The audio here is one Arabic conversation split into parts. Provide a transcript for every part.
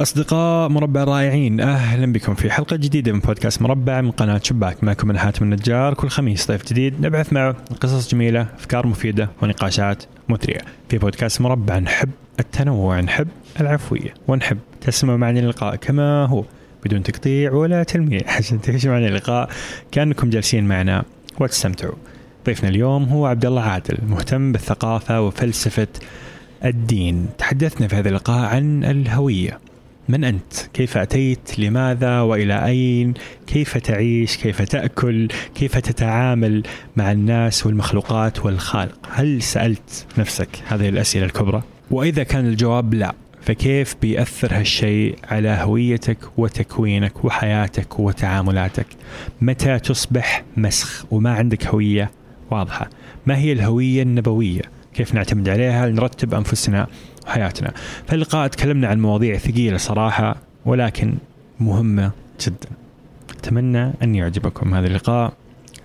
أصدقاء مربع رائعين أهلا بكم في حلقة جديدة من بودكاست مربع من قناة شباك. معكم أنا حاتم النجار. كل خميس ضيف جديد نبحث معه قصص جميلة أفكار مفيدة ونقاشات مثرية. في بودكاست مربع نحب التنوع نحب العفوية ونحب تسمعوا معنا اللقاء كما هو بدون تقطيع ولا تلميح عشان تعيشوا معنا اللقاء كأنكم جالسين معنا وتستمتعوا. ضيفنا اليوم هو عبد الله عادل مهتم بالثقافة وفلسفة الدين. تحدثنا في هذا اللقاء عن الهوية. من أنت؟ كيف أتيت؟ لماذا؟ وإلى أين؟ كيف تعيش؟ كيف تأكل؟ كيف تتعامل مع الناس والمخلوقات والخالق؟ هل سألت نفسك هذه الأسئلة الكبرى؟ وإذا كان الجواب لا فكيف بيأثر هالشيء على هويتك وتكوينك وحياتك وتعاملاتك؟ متى تصبح مسخ وما عندك هوية واضحة؟ ما هي الهوية النبوية؟ كيف نعتمد عليها لنرتب أنفسنا وحياتنا في اللقاء تكلمنا عن مواضيع ثقيلة صراحة ولكن مهمة جدا. أتمنى أن يعجبكم هذا اللقاء.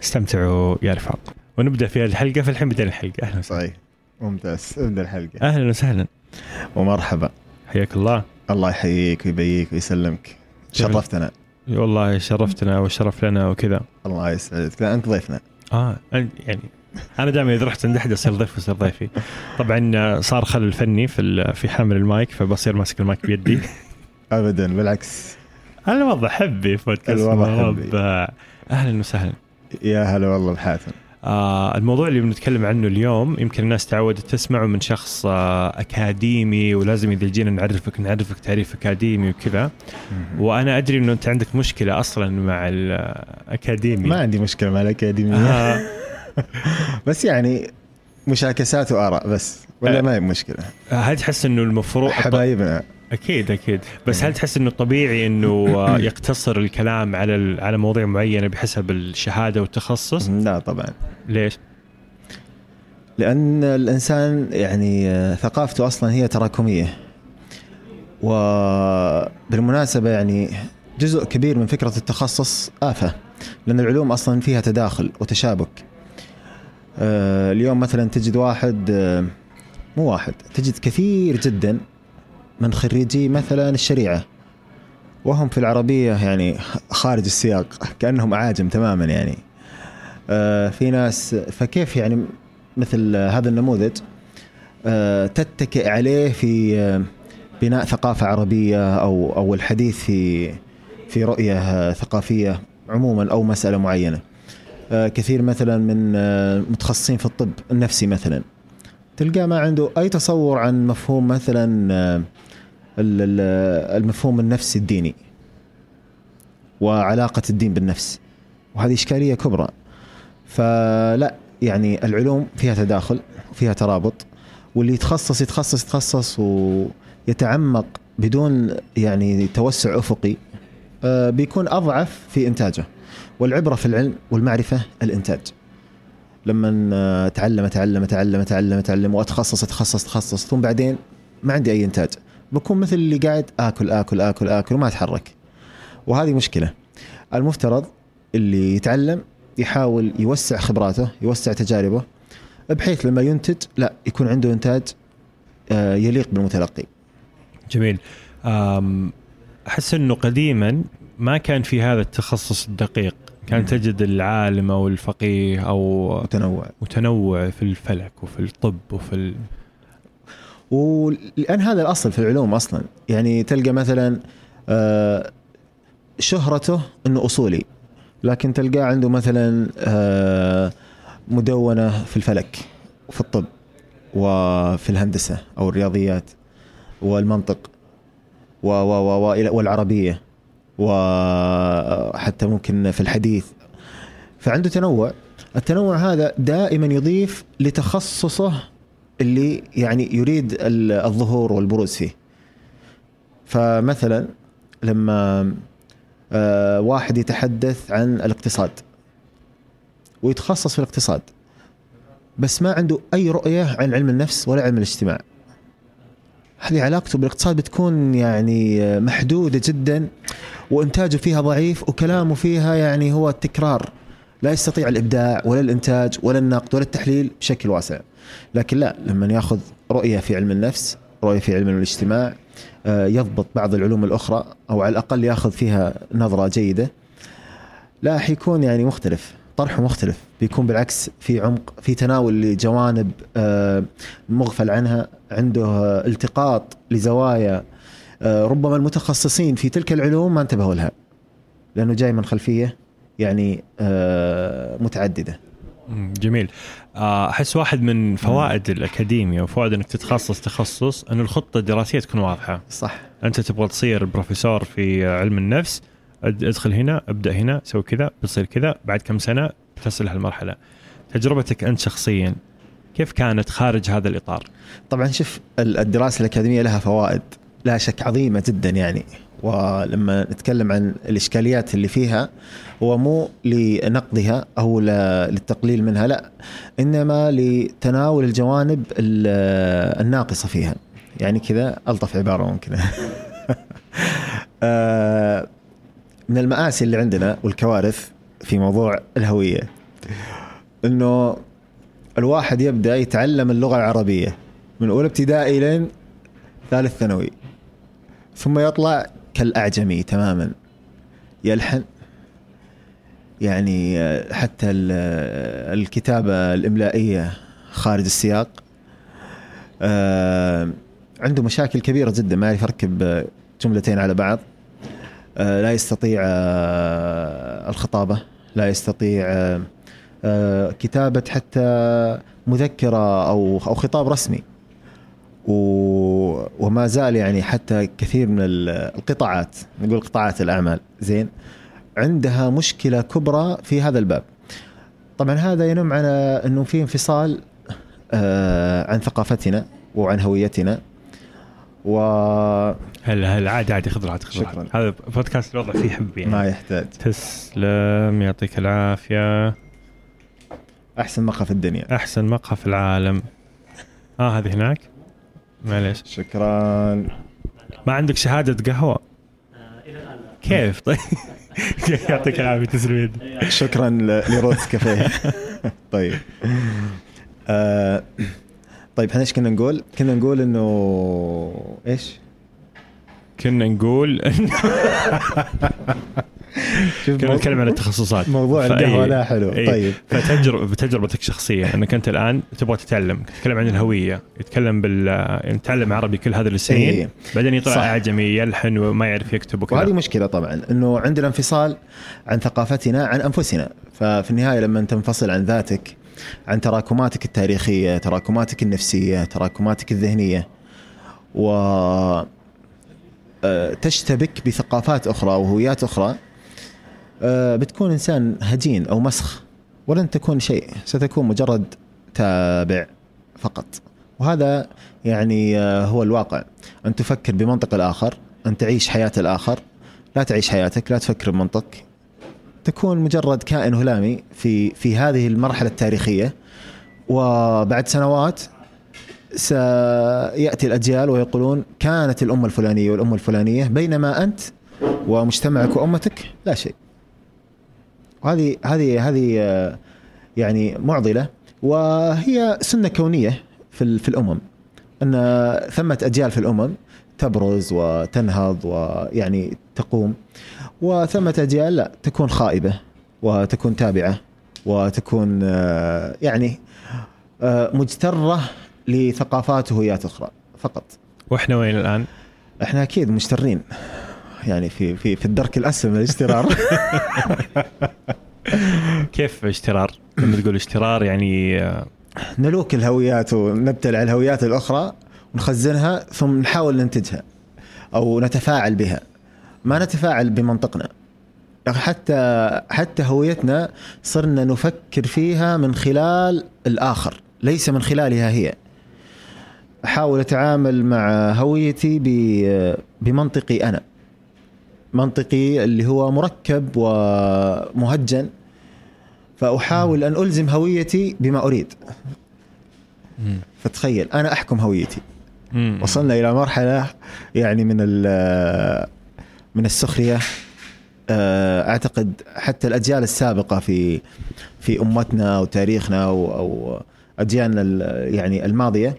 استمتعوا يا رفاق. ونبدأ في هذه الحلقة فالحين بدأنا الحلقة. أهلا وسهلا. صحيح ممتاز. ابدا الحلقة. أهلا وسهلا. ومرحبا. حياك الله. الله يحييك ويبيك ويسلمك. شرفتنا. والله شرفتنا والشرف لنا وكذا. الله يسعدك. أنت ضيفنا. آه يعني أنا دائما إذا رحت عند أحد اصير ضيف ويصير ضيفي. طبعا صار خلل فني في في حامل المايك فبصير ماسك المايك بيدي. ابدا بالعكس. أنا الوضع حبي في بودكاست. أهلا وسهلا. يا هلا والله بحاتم آه الموضوع اللي بنتكلم عنه اليوم يمكن الناس تعودت تسمعه من شخص آه أكاديمي ولازم إذا جينا نعرفك نعرفك تعريف أكاديمي وكذا. وأنا أدري إنه أنت عندك مشكلة أصلا مع الأكاديمي. ما عندي مشكلة مع الأكاديمية. آه بس يعني مشاكسات وآراء بس ولا آه. ما هي مشكله هل تحس إنه المفروض حبايبنا أكيد أكيد. بس هل تحس إنه طبيعي إنه آه، يقتصر الكلام على على مواضيع معينة بحسب الشهادة والتخصص؟ لا طبعا. ليش؟ لأن الإنسان يعني آه، ثقافته أصلا هي تراكمية. وبالمناسبه يعني جزء كبير من فكرة التخصص آفة لأن العلوم أصلا فيها تداخل وتشابك. اليوم مثلا تجد واحد آه، مو واحد تجد كثير جدا من خريجي مثلا الشريعة وهم في العربية يعني خارج السياق كأنهم أعاجم تماما يعني. آه، في ناس فكيف يعني مثل هذا النموذج آه، تتكئ عليه في آه، بناء ثقافة عربية أو أو الحديث في في رؤية آه، ثقافية عموما أو مسألة معينة. آه، كثير مثلا من آه، متخصصين في الطب النفسي مثلا. تلقاه ما عنده أي تصور عن مفهوم مثلا آه، ال- ال- المفهوم النفسي الديني وعلاقة الدين بالنفس. وهذه إشكالية كبرى. فلا يعني العلوم فيها تداخل وفيها ترابط واللي يتخصص يتخصص يتخصص ويتعمق بدون يعني توسع أفقي آه، بيكون أضعف في إنتاجه. والعبرة في العلم والمعرفة الإنتاج. لما اتعلم اتعلم اتعلم اتعلم اتعلم وأتخصص أتخصص أتخصص ثم بعدين ما عندي أي إنتاج. بكون مثل اللي قاعد آكل آكل آكل آكل وما أتحرك. وهذه مشكلة. المفترض اللي يتعلم يحاول يوسع خبراته يوسع تجاربه بحيث لما ينتج لا يكون عنده إنتاج آه، يليق بالمتلقي. جميل. أحس إنه قديما ما كان في هذا التخصص الدقيق. كان. تجد العالم أو الفقيه أو متنوع متنوع في الفلك وفي الطب وفي ال... ولان هذا الأصل في العلوم أصلا يعني تلقى مثلا آه، شهرته إنه أصولي لكن تلقاه عنده مثلا آه، مدونة في الفلك وفي الطب وفي الهندسة أو الرياضيات والمنطق و و و- والعربية وحتى ممكن في الحديث. فعنده تنوع. التنوع هذا دائما يضيف لتخصصه اللي يعني يريد ال- الظهور والبروز فيه. فمثلا لما آه، واحد يتحدث عن الاقتصاد ويتخصص في الاقتصاد بس ما عنده أي رؤية عن علم النفس ولا علم الاجتماع. هذه علاقته بالاقتصاد بتكون يعني محدودة جدا وإنتاجه فيها ضعيف وكلامه فيها يعني هو التكرار. لا يستطيع الإبداع ولا الإنتاج ولا النقد ولا التحليل بشكل واسع. لكن لا لما يأخذ رؤية في علم النفس رؤية في علم الاجتماع آه، يضبط بعض العلوم الأخرى أو على الأقل يأخذ فيها نظرة جيدة لا حيكون يعني مختلف. طرحه مختلف بيكون بالعكس في عمق في تناول لجوانب آه، مغفل عنها عنده التقاط لزوايا آه، ربما المتخصصين في تلك العلوم ما انتبهوا لها لأنه جاي من خلفية يعني آه، متعددة. جميل. أحس واحد من فوائد الأكاديمية وفوائد إنك تتخصص تخصص انه الخطة الدراسية تكون واضحة. صح. أنت تبغى تصير بروفيسور في علم النفس أدخل هنا أبدأ هنا سوي كذا بتصير كذا بعد كم سنة بتصل هالمرحلة. تجربتك أنت شخصيا كيف كانت خارج هذا الإطار؟ طبعا شوف ال- الدراسة الأكاديمية لها فوائد لا شك عظيمة جدا يعني. ولما نتكلم عن الإشكاليات اللي فيها هو مو لنقضها أو للتقليل منها لا إنما لتناول الجوانب ال- الناقصة فيها. يعني كذا ألطف عبارة ممكن آه، من المآسي اللي عندنا والكوارث في موضوع الهوية. إنه الواحد يبدأ يتعلم اللغة العربية من اولى ابتدائي لين ثالث ثانوي. ثم يطلع كالأعجمي تماما. يلحن يعني حتى ال- الكتابة الإملائية خارج السياق. آه، عنده مشاكل كبيرة جدا ما يعرف يركب جملتين على بعض. لا يستطيع آه، الخطابة لا يستطيع آه، آه، كتابة حتى مذكرة أو أو خطاب رسمي. وما زال يعني حتى كثير من ال- القطاعات نقول قطاعات الأعمال زين عندها مشكلة كبرى في هذا الباب. طبعا هذا ينم على إنه في انفصال آه، عن ثقافتنا وعن هويتنا. و هلا هلا عادي عادي خذ راحتك خذ شكراً. هذا بودكاست الوضع فيه حب يعني. ما يحتاج. تسلم يعطيك العافية. أحسن مقهى في الدنيا. أحسن مقهى في العالم. آه هذه هناك؟ معليش. شكرا. ما عندك شهادة قهوة؟ كيف؟ طيب. يعطيك العافية تسلم. شكرا ل- لروتس كافيه. طيب. آه طيب إحنا إيش كنا نقول؟ كنا نقول إنه إيش؟ كنا نقول شوف كنا نتكلم عن التخصصات موضوع القهوة لا حلو أي. طيب فتجربة بتجربتك الشخصية إنك أنت الآن تبغى تتعلم تتكلم عن الهوية يتكلم بال يعني يتعلم عربي كل هذه السنين إيه. بعدين يطلع صح. أعجمي يلحن وما يعرف يكتب وهذه وكذا مشكلة طبعا إنه عندنا انفصال عن ثقافتنا عن أنفسنا ففي النهاية لما تنفصل عن ذاتك عن تراكماتك التاريخية تراكماتك النفسية تراكماتك الذهنية. و آه، تشتبك بثقافات أخرى وهويات أخرى. آه، بتكون إنسان هجين أو مسخ ولن تكون شيء ستكون مجرد تابع فقط. وهذا يعني آه، هو الواقع. أن تفكر بمنطق الآخر أن تعيش حياة الآخر. لا تعيش حياتك لا تفكر بمنطق تكون مجرد كائن هلامي في في هذه المرحلة التاريخية. وبعد سنوات سيأتي الأجيال ويقولون كانت الأمة الفلانية والأمة الفلانية بينما أنت ومجتمعك وأمتك لا شيء. وهذه هذه هذه يعني معضلة. وهي سنة كونية في في الأمم. أن ثمة أجيال في الأمم تبرز وتنهض ويعني تقوم. وثمة أجيال لا تكون خائبة وتكون تابعة وتكون آه، يعني آه، مجترة لثقافات وهويات أخرى فقط وإحنا وين الآن؟ إحنا أكيد مجترين يعني في في في الدرك الأسفل من الاجترار كيف اشترار؟ لما تقول اشترار يعني آه، نلوك الهويات ونبتلع الهويات الأخرى ونخزنها ثم نحاول ننتجها أو نتفاعل بها ما نتفاعل بمنطقنا. حتى حتى هويتنا صرنا نفكر فيها من خلال الآخر ليس من خلالها هي. أحاول أتعامل مع هويتي بمنطقي أنا. منطقي اللي هو مركب ومهجن. فأحاول أن ألزم هويتي بما أريد. فتخيل أنا أحكم هويتي. وصلنا إلى مرحلة يعني من ال- من السخرية آه، أعتقد حتى الأجيال السابقة في في أمتنا وتاريخنا أو أجيالنا ال- يعني الماضية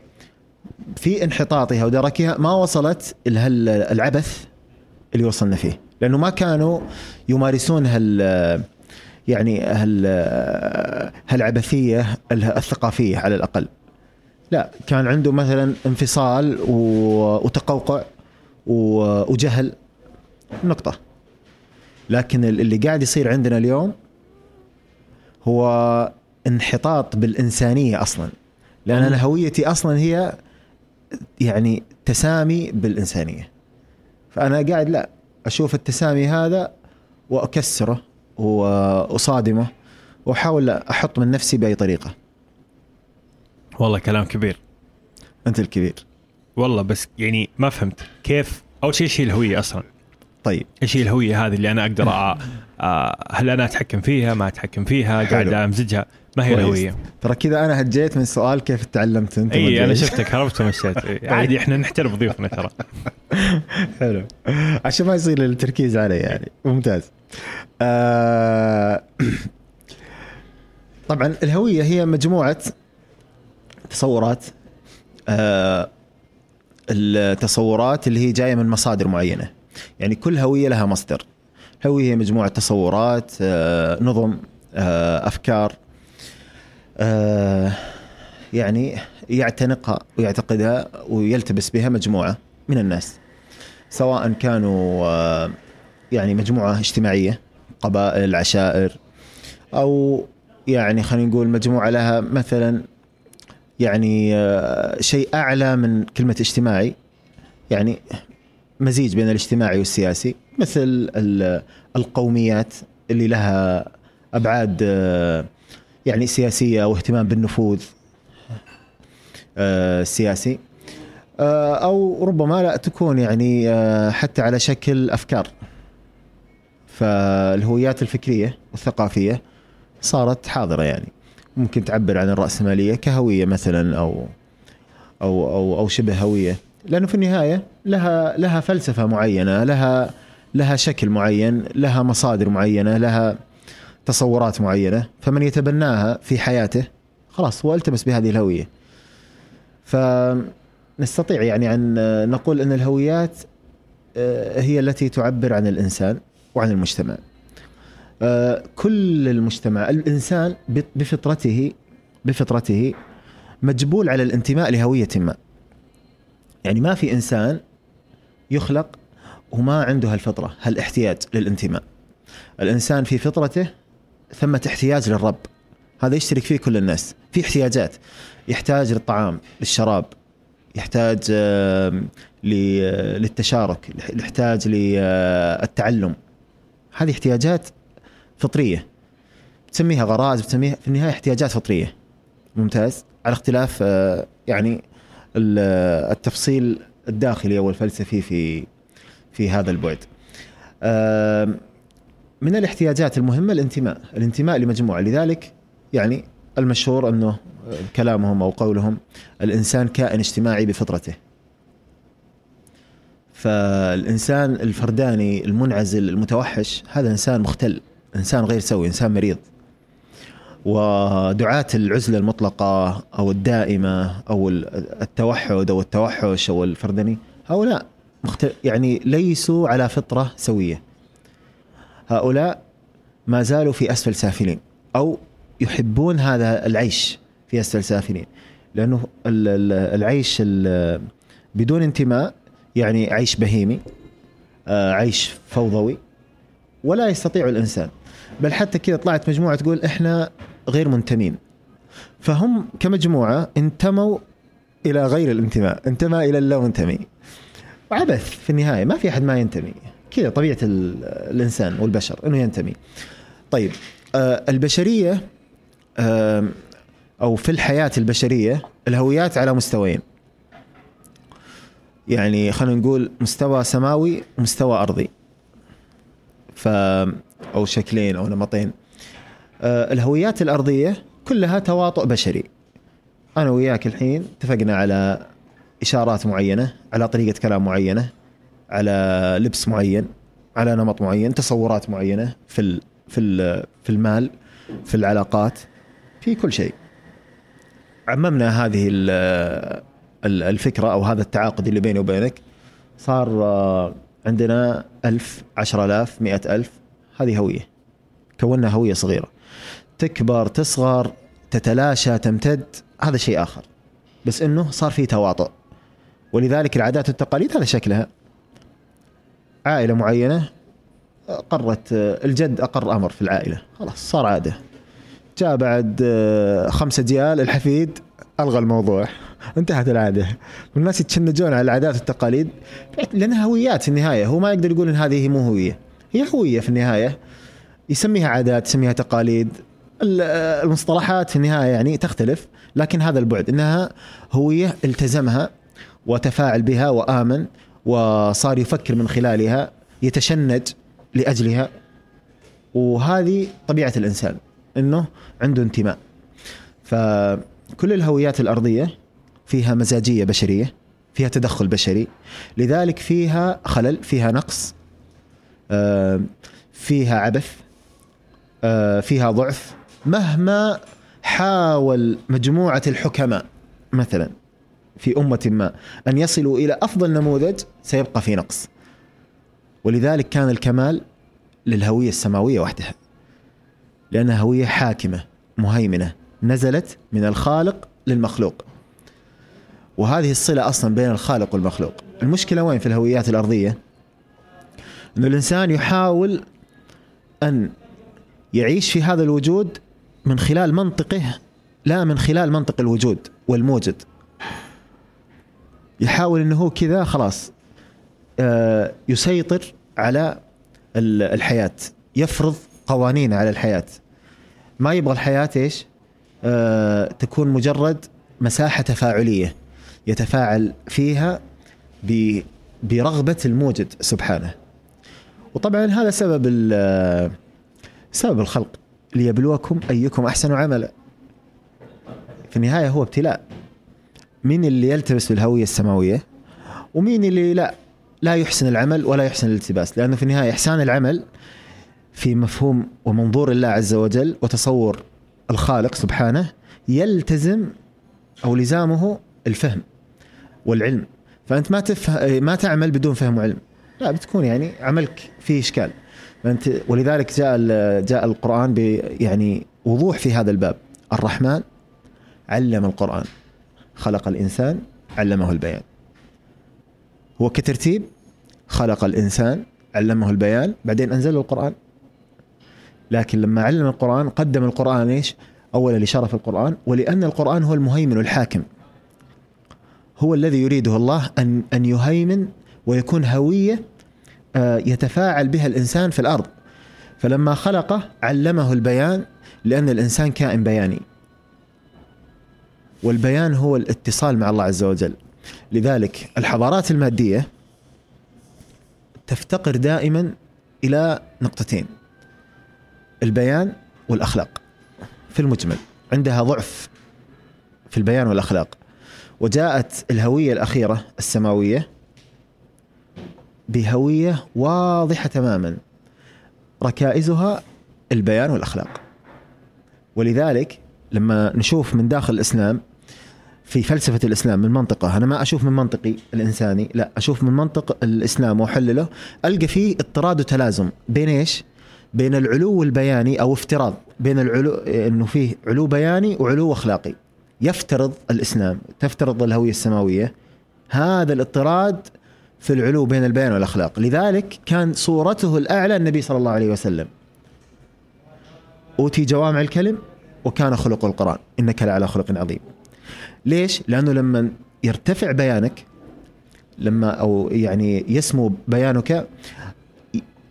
في انحطاطها ودركها ما وصلت العبث اللي وصلنا فيه. لأنه ما كانوا يمارسون هال يعني هال هالعبثية الثقافية على الأقل. لا كان عنده مثلا انفصال وتقوقع وجهل. نقطة. لكن اللي قاعد يصير عندنا اليوم هو انحطاط بالإنسانية أصلا. لأن أنا هويتي أصلا هي يعني تسامي بالإنسانية. فأنا قاعد لا أشوف التسامي هذا وأكسره وأصادمه وأحاول أحط من نفسي بأي طريقة. والله كلام كبير. أنت الكبير. والله بس يعني ما فهمت كيف أول شيء هي الهويه أصلا. طيب. إيش هي الهوية هذه اللي أنا أقدر أ... أ... هل أنا أتحكم فيها؟ ما أتحكم فيها؟ قاعد أمزجها. ما هي الهوية؟ ترى كذا أنا هجيت من سؤال كيف تعلمت أنت إي أنا شفتك هربت ومشيت. عادي إحنا نحترم ضيوفنا ترى. حلو. عشان ما يصير التركيز علي يعني. ممتاز. آه طبعا الهوية هي مجموعة تصورات آه التصورات اللي هي جاية من مصادر معينة. يعني كل هوية لها مصدر. هوية هي مجموعة تصورات آه نظم آه أفكار آه يعني يعتنقها ويعتقدها ويلتبس بها مجموعة من الناس. سواء كانوا يعني مجموعة اجتماعية قبائل عشائر أو يعني خلينا نقول مجموعة لها مثلا يعني شيء أعلى من كلمة اجتماعي. يعني مزيج بين الاجتماعي والسياسي مثل القوميات اللي لها أبعاد آه، يعني سياسية أو اهتمام بالنفوذ السياسي. آه، أو ربما لا تكون يعني حتى على شكل أفكار. فالهويات الفكرية والثقافية صارت حاضرة يعني. ممكن تعبر عن الرأسمالية كهوية مثلا أو أو أو أو شبه هوية. لأنه في النهاية لها لها فلسفة معينة لها لها شكل معين لها مصادر معينة لها تصورات معينة. فمن يتبناها في حياته خلاص هو التمس بهذه الهوية. فنستطيع يعني أن نقول أن الهويات آه، هي التي تعبر عن الإنسان وعن المجتمع. آه، كل المجتمع الإنسان بفطرته بفطرته مجبول على الانتماء لهوية ما. يعني ما في إنسان يخلق وما عنده هالفطرة هالاحتياج للانتماء. الإنسان في فطرته ثمة احتياج للرب. هذا يشترك فيه كل الناس. في احتياجات. يحتاج للطعام للشراب. يحتاج للتشارك. يحتاج للتعلم. هذه احتياجات فطرية. تسميها غرائز بتسميها في النهاية احتياجات فطرية. ممتاز. على اختلاف آه، يعني التفصيل الداخلي أو الفلسفي في في هذا البعد. من الاحتياجات المهمة الانتماء، الانتماء لمجموعة لذلك يعني المشهور أنه كلامهم أو قولهم الإنسان كائن اجتماعي بفطرته. فالإنسان الفرداني المنعزل المتوحش هذا إنسان مختل إنسان غير سوي إنسان مريض ودعاة العزلة المطلقة أو الدائمة أو التوحد أو التوحش أو الفردني هؤلاء يعني ليسوا على فطرة سوية. هؤلاء ما زالوا في أسفل سافلين أو يحبون هذا العيش في أسفل سافلين لأنه العيش بدون انتماء يعني عيش بهيمي آه، عيش فوضوي ولا يستطيع الإنسان. بل حتى كذا طلعت مجموعة تقول إحنا غير منتمين. فهم كمجموعة انتموا إلى غير الانتماء انتمى إلى اللا منتمي وعبث في النهاية ما في أحد ما ينتمي. كذا طبيعة الإنسان والبشر إنه ينتمي. طيب آه البشرية آه أو في الحياة البشرية الهويات على مستويين. يعني خلينا نقول مستوى سماوي ومستوى أرضي. ف أو شكلين أو نمطين. الهويات الأرضية كلها تواطؤ بشري. أنا وياك الحين اتفقنا على إشارات معينة على طريقة كلام معينة على لبس معين على نمط معين تصورات معينة في ال في ال في المال في العلاقات في كل شيء. عممنا هذه ال- الفكرة أو هذا التعاقد اللي بيني وبينك. صار آه، عندنا ألف عشرة آلاف مئة ألف هذه هوية. كوننا هوية صغيرة. تكبر تصغر تتلاشى تمتد هذا شيء آخر. بس أنه صار في تواطؤ. ولذلك العادات والتقاليد هذا شكلها. عائلة معينة قرت الجد أقر أمر في العائلة. خلاص صار عادة. جاء بعد آه، خمسة ديال الحفيد ألغى الموضوع. انتهت العادة. والناس يتشنجون على العادات والتقاليد. لأنها هويات في النهاية. هو ما يقدر يقول إن هذه مو هوية. هي هوية في النهاية. يسميها عادات يسميها تقاليد. ال- المصطلحات في النهاية يعني تختلف لكن هذا البعد إنها هوية التزمها وتفاعل بها وآمن وصار يفكر من خلالها يتشنج لأجلها. وهذه طبيعة الإنسان إنه عنده انتماء. فكل الهويات الأرضية فيها مزاجية بشرية فيها تدخل بشري. لذلك فيها خلل فيها نقص آه، فيها عبث آه، فيها ضعف. مهما حاول مجموعة الحكماء مثلا في أمة ما أن يصلوا إلى أفضل نموذج سيبقى في نقص. ولذلك كان الكمال للهوية السماوية وحدها. لأنها هوية حاكمة مهيمنة نزلت من الخالق للمخلوق. وهذه الصلة أصلا بين الخالق والمخلوق. المشكلة وين في الهويات الأرضية؟ أن الإنسان يحاول أن يعيش في هذا الوجود من خلال منطقه لا من خلال منطق الوجود والموجد. يحاول إنه هو كذا خلاص آه، يسيطر على ال- الحياة يفرض قوانين على الحياة. ما يبغى الحياة إيش؟ آه، تكون مجرد مساحة تفاعلية يتفاعل فيها ب- برغبة الموجد سبحانه. وطبعا هذا سبب ال- سبب الخلق. ليبلوكم أيكم أحسن عملا. في النهاية هو ابتلاء. مين اللي يلتبس بالهوية السماوية؟ ومين اللي لا لا يحسن العمل ولا يحسن الالتباس. لأنه في النهاية إحسان العمل في مفهوم ومنظور الله عز وجل وتصور الخالق سبحانه يلتزم أو لزامه الفهم والعلم. فأنت ما تفه... ما تعمل بدون فهم وعلم. لا بتكون يعني عملك فيه إشكال. فأنت ولذلك جاء جاء القرآن ب يعني وضوح في هذا الباب. الرحمن علم القرآن خلق الإنسان علمه البيان. هو كترتيب خلق الإنسان علمه البيان بعدين أنزل له القرآن. لكن لما علم القرآن قدم القرآن إيش؟ أولا لشرف القرآن ولأن القرآن هو المهيمن الحاكم. هو الذي يريده الله أن أن يهيمن ويكون هوية آه، يتفاعل بها الإنسان في الأرض. فلما خلقه علمه البيان لأن الإنسان كائن بياني. والبيان هو الاتصال مع الله عز وجل. لذلك الحضارات المادية تفتقر دائما إلى نقطتين البيان والأخلاق في المجمل. عندها ضعف في البيان والأخلاق. وجاءت الهوية الأخيرة السماوية بهوية واضحة تماما. ركائزها البيان والأخلاق. ولذلك لما نشوف من داخل الإسلام في فلسفة الإسلام من منطقة أنا ما أشوف من منطقي الإنساني لا أشوف من منطق الإسلام وأحلله ألقى فيه اضطراد وتلازم. بين إيش؟ بين العلو البياني أو افتراض. بين العلو أنه فيه علو بياني وعلو أخلاقي. يفترض الإسلام تفترض الهوية السماوية هذا الاضطراد في العلو بين البيان والأخلاق. لذلك كان صورته الأعلى النبي صلى الله عليه وسلم. أوتي جوامع الكلم وكان خلق القرآن. إنك لعلى خلق عظيم. ليش؟ لأنه لما يرتفع بيانك لما أو يعني يسمو بيانك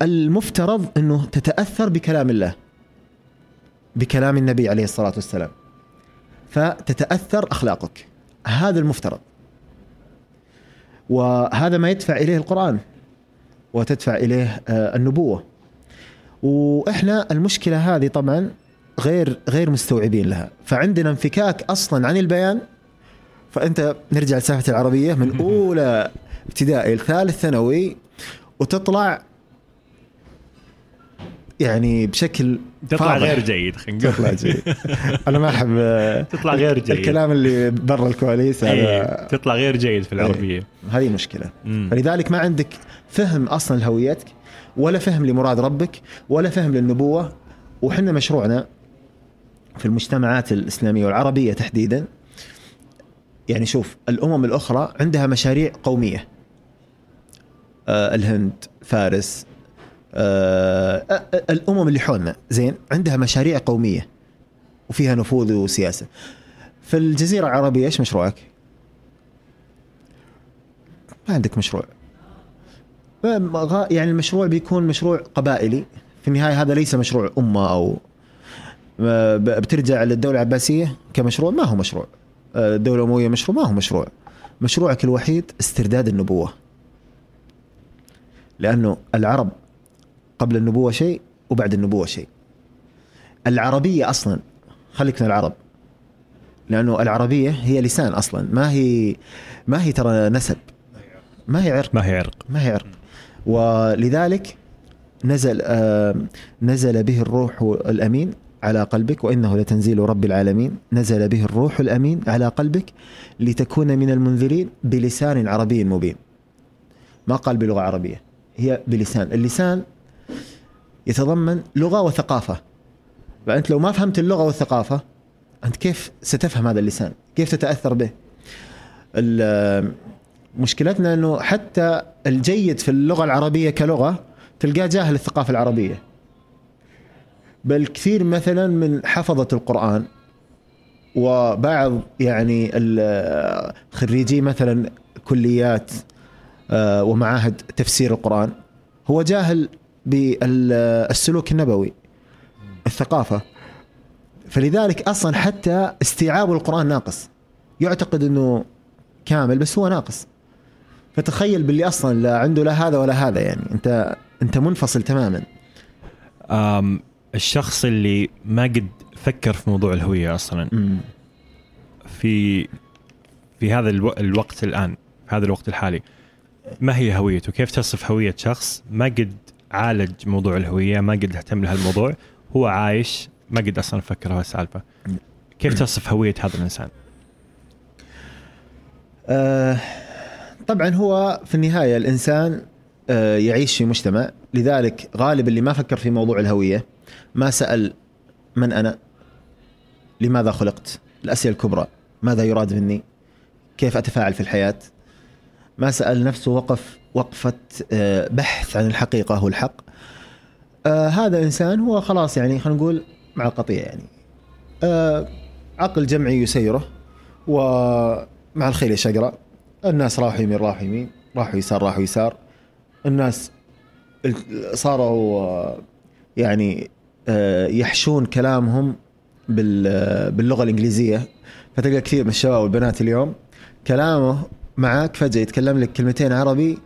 المفترض أنه تتأثر بكلام الله بكلام النبي عليه الصلاة والسلام. فتتأثر أخلاقك. هذا المفترض. وهذا ما يدفع إليه القرآن وتدفع إليه آه، النبوة. وإحنا المشكلة هذه طبعا غير غير مستوعبين لها. فعندنا انفكاك أصلا عن البيان. فأنت نرجع لسالفة العربية من أولى ابتدائي لثالث ثانوي وتطلع يعني بشكل تطلع فاضح. غير جيد خلينا نقول. تطلع جيد. أنا ما أحب تطلع غير جيد. الكلام اللي برا الكواليس هذا إيه، تطلع غير جيد في العربية. هذه مشكلة. فلذلك ما عندك فهم أصلا لهويتك ولا فهم لمراد ربك ولا فهم للنبوة. وحنا مشروعنا في المجتمعات الإسلامية والعربية تحديدا يعني شوف الأمم الأخرى عندها مشاريع قومية. آه الهند فارس آه آه، آه، الأمم اللي حولنا زين عندها مشاريع قومية وفيها نفوذ وسياسة. في الجزيرة العربية إيش مشروعك؟ ما عندك مشروع. يعني المشروع بيكون مشروع قبائلي. في النهاية هذا ليس مشروع أمة أو بترجع للدولة العباسية كمشروع ما هو مشروع. آه، الدولة الأموية مشروع ما هو مشروع. مشروعك الوحيد استرداد النبوة. لأنه العرب قبل النبوة شيء وبعد النبوة شيء. العربية أصلا خليك من العرب. لأنه العربية هي لسان أصلا ما هي ما هي ترى نسب. ما هي عرق. ما هي عرق. ما هي عرق. ولذلك نزل آه نزل به الروح الأمين على قلبك وإنه لتنزيل رب العالمين. نزل به الروح الأمين على قلبك لتكون من المنذرين بلسان عربي مبين. ما قال بلغة عربية هي بلسان. اللسان يتضمن لغة وثقافة. فأنت لو ما فهمت اللغة والثقافة أنت كيف ستفهم هذا اللسان؟ كيف تتأثر به؟ مشكلتنا إنه حتى الجيد في اللغة العربية كلغة تلقاه جاهل الثقافة العربية. بل كثير مثلا من حفظة القرآن وبعض يعني خريجي مثلا كليات آه، ومعاهد تفسير القرآن هو جاهل بالسلوك النبوي الثقافة. فلذلك أصلا حتى استيعاب القرآن ناقص. يعتقد إنه كامل بس هو ناقص. فتخيل باللي أصلا لا عنده لا هذا ولا هذا يعني أنت أنت منفصل تماما. أم الشخص اللي ما قد فكر في موضوع الهوية أصلا في في هذا ألو... الوقت الآن في هذا الوقت الحالي ما هي هويته؟ كيف تصف هوية شخص ما قد عالج موضوع الهوية، ما قد اهتم لهالموضوع، هو عايش ما قد أصلا فكر هالسالفه. كيف تصف هوية هذا الإنسان؟ آه طبعا هو في النهاية الإنسان آه يعيش في مجتمع لذلك غالب اللي ما فكر في موضوع الهوية ما سأل من أنا؟ لماذا خلقت؟ الأسئلة الكبرى ماذا يراد مني؟ كيف أتفاعل في الحياة؟ ما سأل نفسه وقف وقفة آه بحث عن الحقيقة والحق آه هذا إنسان هو خلاص يعني خلينا نقول مع القطيع يعني. آه عقل جمعي يسيره ومع الخيل شقرة الناس راحوا يمين راحوا يمين راحوا يسار راحوا يسار. الناس ال- صاروا يعني يحشون كلامهم بال- باللغة الإنجليزية. فتلقى كثير من الشباب والبنات اليوم كلامه معك فجأة يتكلم لك كلمتين عربي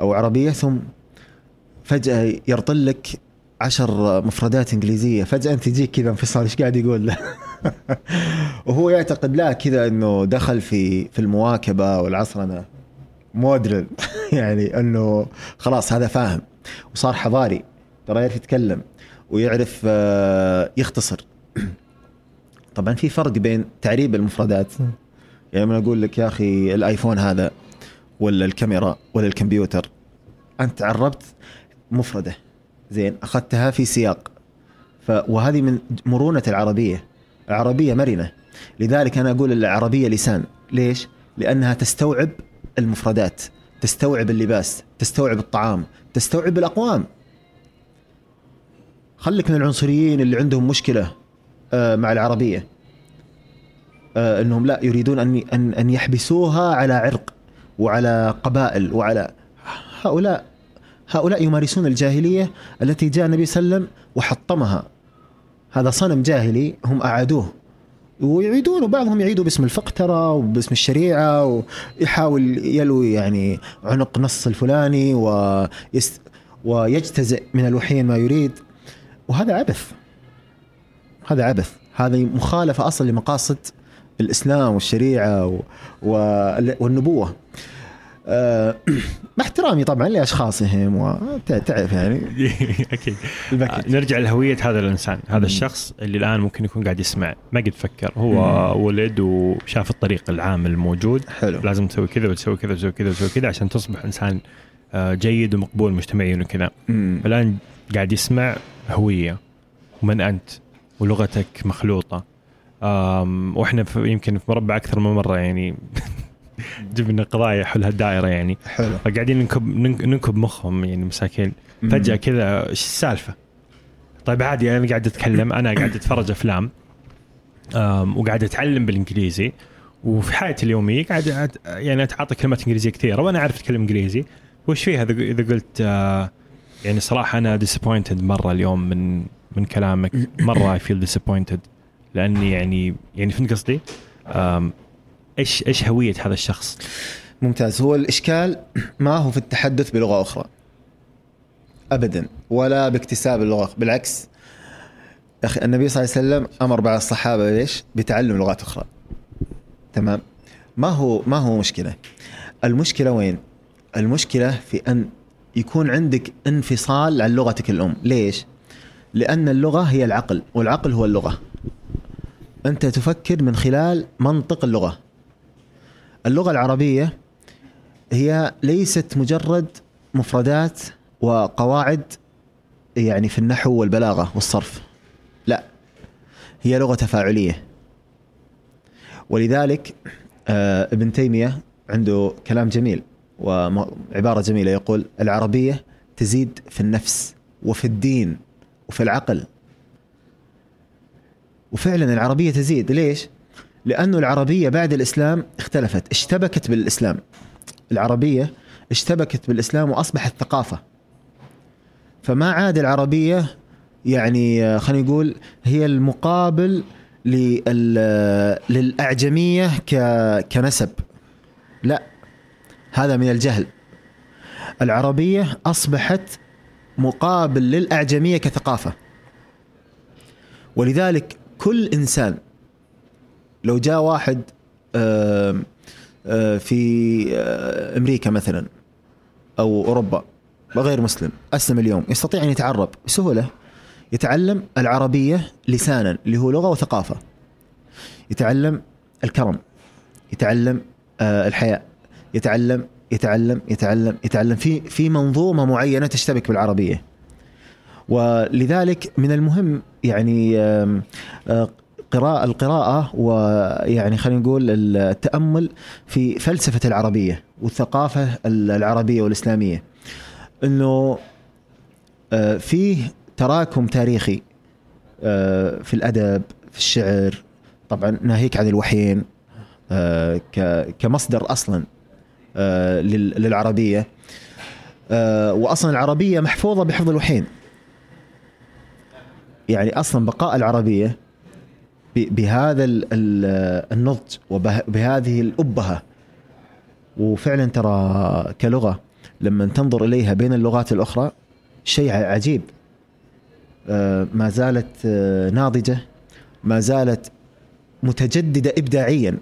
أو عربية ثم فجأة يرطل لك عشر مفردات إنجليزية. فجأة أنت تجيك كذا انفصال إيش قاعد يقول؟ له وهو يعتقد لا كذا إنه دخل في في المواكبة والعصرنة. مودرن يعني إنه خلاص هذا فاهم. وصار حضاري ترى يعرف يتكلم ويعرف آه، يختصر. طبعا في فرق بين تعريب المفردات. يعني لما أقول لك يا أخي الآيفون هذا ولا الكاميرا ولا الكمبيوتر. أنت عربت مفردة. زين أخذتها في سياق. ف وهذه من مرونة العربية. العربية مرنة. لذلك أنا أقول العربية لسان. ليش؟ لأنها تستوعب المفردات تستوعب اللباس تستوعب الطعام تستوعب الأقوام. خليك من العنصريين اللي عندهم مشكلة آه، مع العربية. آه، إنهم لا يريدون أن أن أن يحبسوها على عرق. وعلى قبائل وعلى هؤلاء هؤلاء يمارسون الجاهلية التي جاء النبي صلى الله عليه وسلم وحطمها. هذا صنم جاهلي هم أعادوه. ويعيدون وبعضهم يعيدوا باسم الفقه ترى وباسم الشريعة ويحاول يلوي يعني عنق نص الفلاني ويست ويجتزئ من الوحيين ما يريد. وهذا عبث. هذا عبث. هذه مخالفة أصلا لمقاصد الإسلام والشريعة و... والنبوة. آه، مع احترامي طبعا لأشخاصهم وتعرف يعني. أكيد. الباكج نرجع لهوية هذا الإنسان. هذا. الشخص اللي الآن ممكن يكون قاعد يسمع. ما قد فكر. هو ولد وشاف الطريق العام الموجود. حلو. لازم تسوي كذا وتسوي كذا وتسوي كذا وتسوي كذا عشان تصبح إنسان آه، جيد ومقبول مجتمعيا وكذا. الآن قاعد يسمع هوية. ومن أنت؟ ولغتك مخلوطة. وإحنا في يمكن في مربع أكثر من مرة يعني. جبنا قضايا حول هالدائرة يعني. حلو. فقاعدين ننكب ننك- ننكب مخهم يعني مساكين. فجأة كذا إيش السالفة؟ طيب عادي أنا قاعد أتكلم أنا قاعد أتفرج أفلام. وقاعد أتعلم بالإنجليزي. وفي حياتي اليومية قاعد يعني أتعاطى كلمات إنجليزية كثيرة وأنا أعرف اتكلم إنجليزي. وش فيها؟ إذا إذا قلت آه، يعني صراحة أنا disappointed مرة اليوم من من كلامك. مرة I feel disappointed لأني يعني يعني فهمت قصدي؟ إيش إيش هوية هذا الشخص؟ ممتاز هو الإشكال ما هو في التحدث بلغة أخرى ابدا ولا باكتساب اللغة بالعكس أخي النبي صلى الله عليه وسلم أمر بعض الصحابة ليش؟ بتعلم لغات أخرى تمام ما هو ما هو مشكلة المشكلة وين؟ المشكلة في أن يكون عندك انفصال عن لغتك الأم ليش؟ لأن اللغة هي العقل والعقل هو اللغة أنت تفكر من خلال منطق اللغة. اللغة العربية هي ليست مجرد مفردات وقواعد يعني في النحو والبلاغة والصرف. لا هي لغة تفاعلية. ولذلك آه ابن تيمية عنده كلام جميل وعبارة جميلة يقول العربية تزيد في النفس وفي الدين وفي العقل وفعلا العربية تزيد. ليش؟ لأنه العربية بعد الإسلام اختلفت اشتبكت بالإسلام. العربية اشتبكت بالإسلام وأصبحت ثقافة. فما عاد العربية يعني آه، خلينا نقول هي المقابل لل- للأعجمية ك- كنسب. لا هذا من الجهل. العربية أصبحت مقابل للأعجمية كثقافة. ولذلك كل إنسان لو جاء واحد في أمريكا مثلا أو أوروبا وغير مسلم أسلم اليوم يستطيع أن يتعرب بسهولة يتعلم العربية لسانا اللي هو لغة وثقافة يتعلم الكرم يتعلم الحياء يتعلم يتعلم يتعلم يتعلم في في منظومة معينة تشتبك بالعربية. ولذلك من المهم يعني قراءة القراءة ويعني خلينا نقول التأمل في فلسفة العربية والثقافة العربية والإسلامية. أنه فيه تراكم تاريخي في الأدب في الشعر طبعا ناهيك عن الوحيين كمصدر أصلا لل- للعربية. وأصلا العربية محفوظة بحفظ الوحيين. يعني أصلا بقاء العربية ب- بهذا ال- ال- النضج وبهذه الأبهة. وفعلا ترى كلغة لما تنظر إليها بين اللغات الأخرى شيء عجيب. آه، ما زالت آه، ناضجة ما زالت متجددة إبداعيا.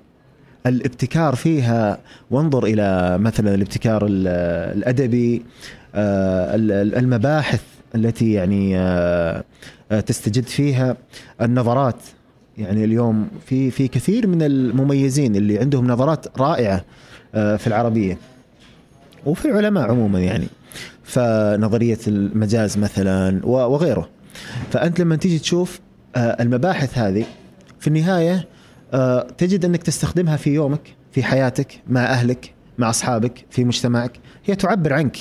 الابتكار فيها وانظر إلى مثلا الابتكار ال- الأدبي آه، ال- ال- المباحث التي يعني آه، آه، تستجد فيها النظرات. يعني اليوم في في كثير من المميزين اللي عندهم نظرات رائعة آه، في العربية وفي العلماء عموما يعني. فنظرية المجاز مثلا وغيره. فأنت لما تيجي تشوف المباحث هذه في النهاية تجد أنك تستخدمها في يومك في حياتك مع أهلك مع أصحابك في مجتمعك. هي تعبر عنك.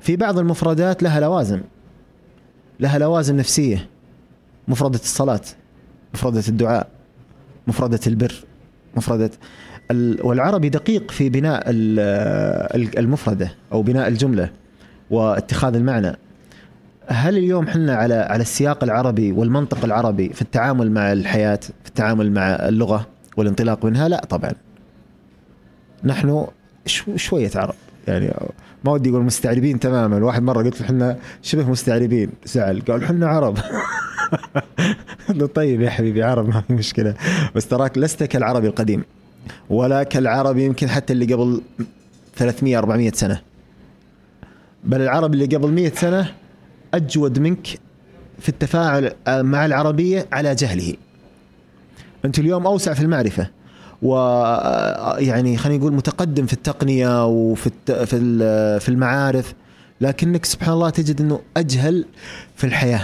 في بعض المفردات لها لوازم. لها لوازم نفسية. مفردة الصلاة مفردة الدعاء مفردة البر مفردة ال- والعربي دقيق في بناء ال- ال- المفردة أو بناء الجملة واتخاذ المعنى. هل اليوم حنا على على السياق العربي والمنطق العربي في التعامل مع الحياة في التعامل مع اللغة والانطلاق منها؟ لا طبعا. نحن شو- شوية عرب يعني ما ودي أقول مستعربين تماما. واحد مرة قلت له إحنا شبه مستعربين. زعل. قال إحنا عرب. طيب يا حبيبي عرب ما في مشكلة. بس تراك لست كالعربي القديم ولا كالعربي يمكن حتى اللي قبل 300 400 سنة. بل العرب اللي قبل 100 سنة أجود منك في التفاعل مع العربية على جهله. انت اليوم أوسع في المعرفة. و يعني خلينا نقول متقدم في التقنية وفي الت... في في المعارف لكنك سبحان الله تجد إنه أجهل في الحياة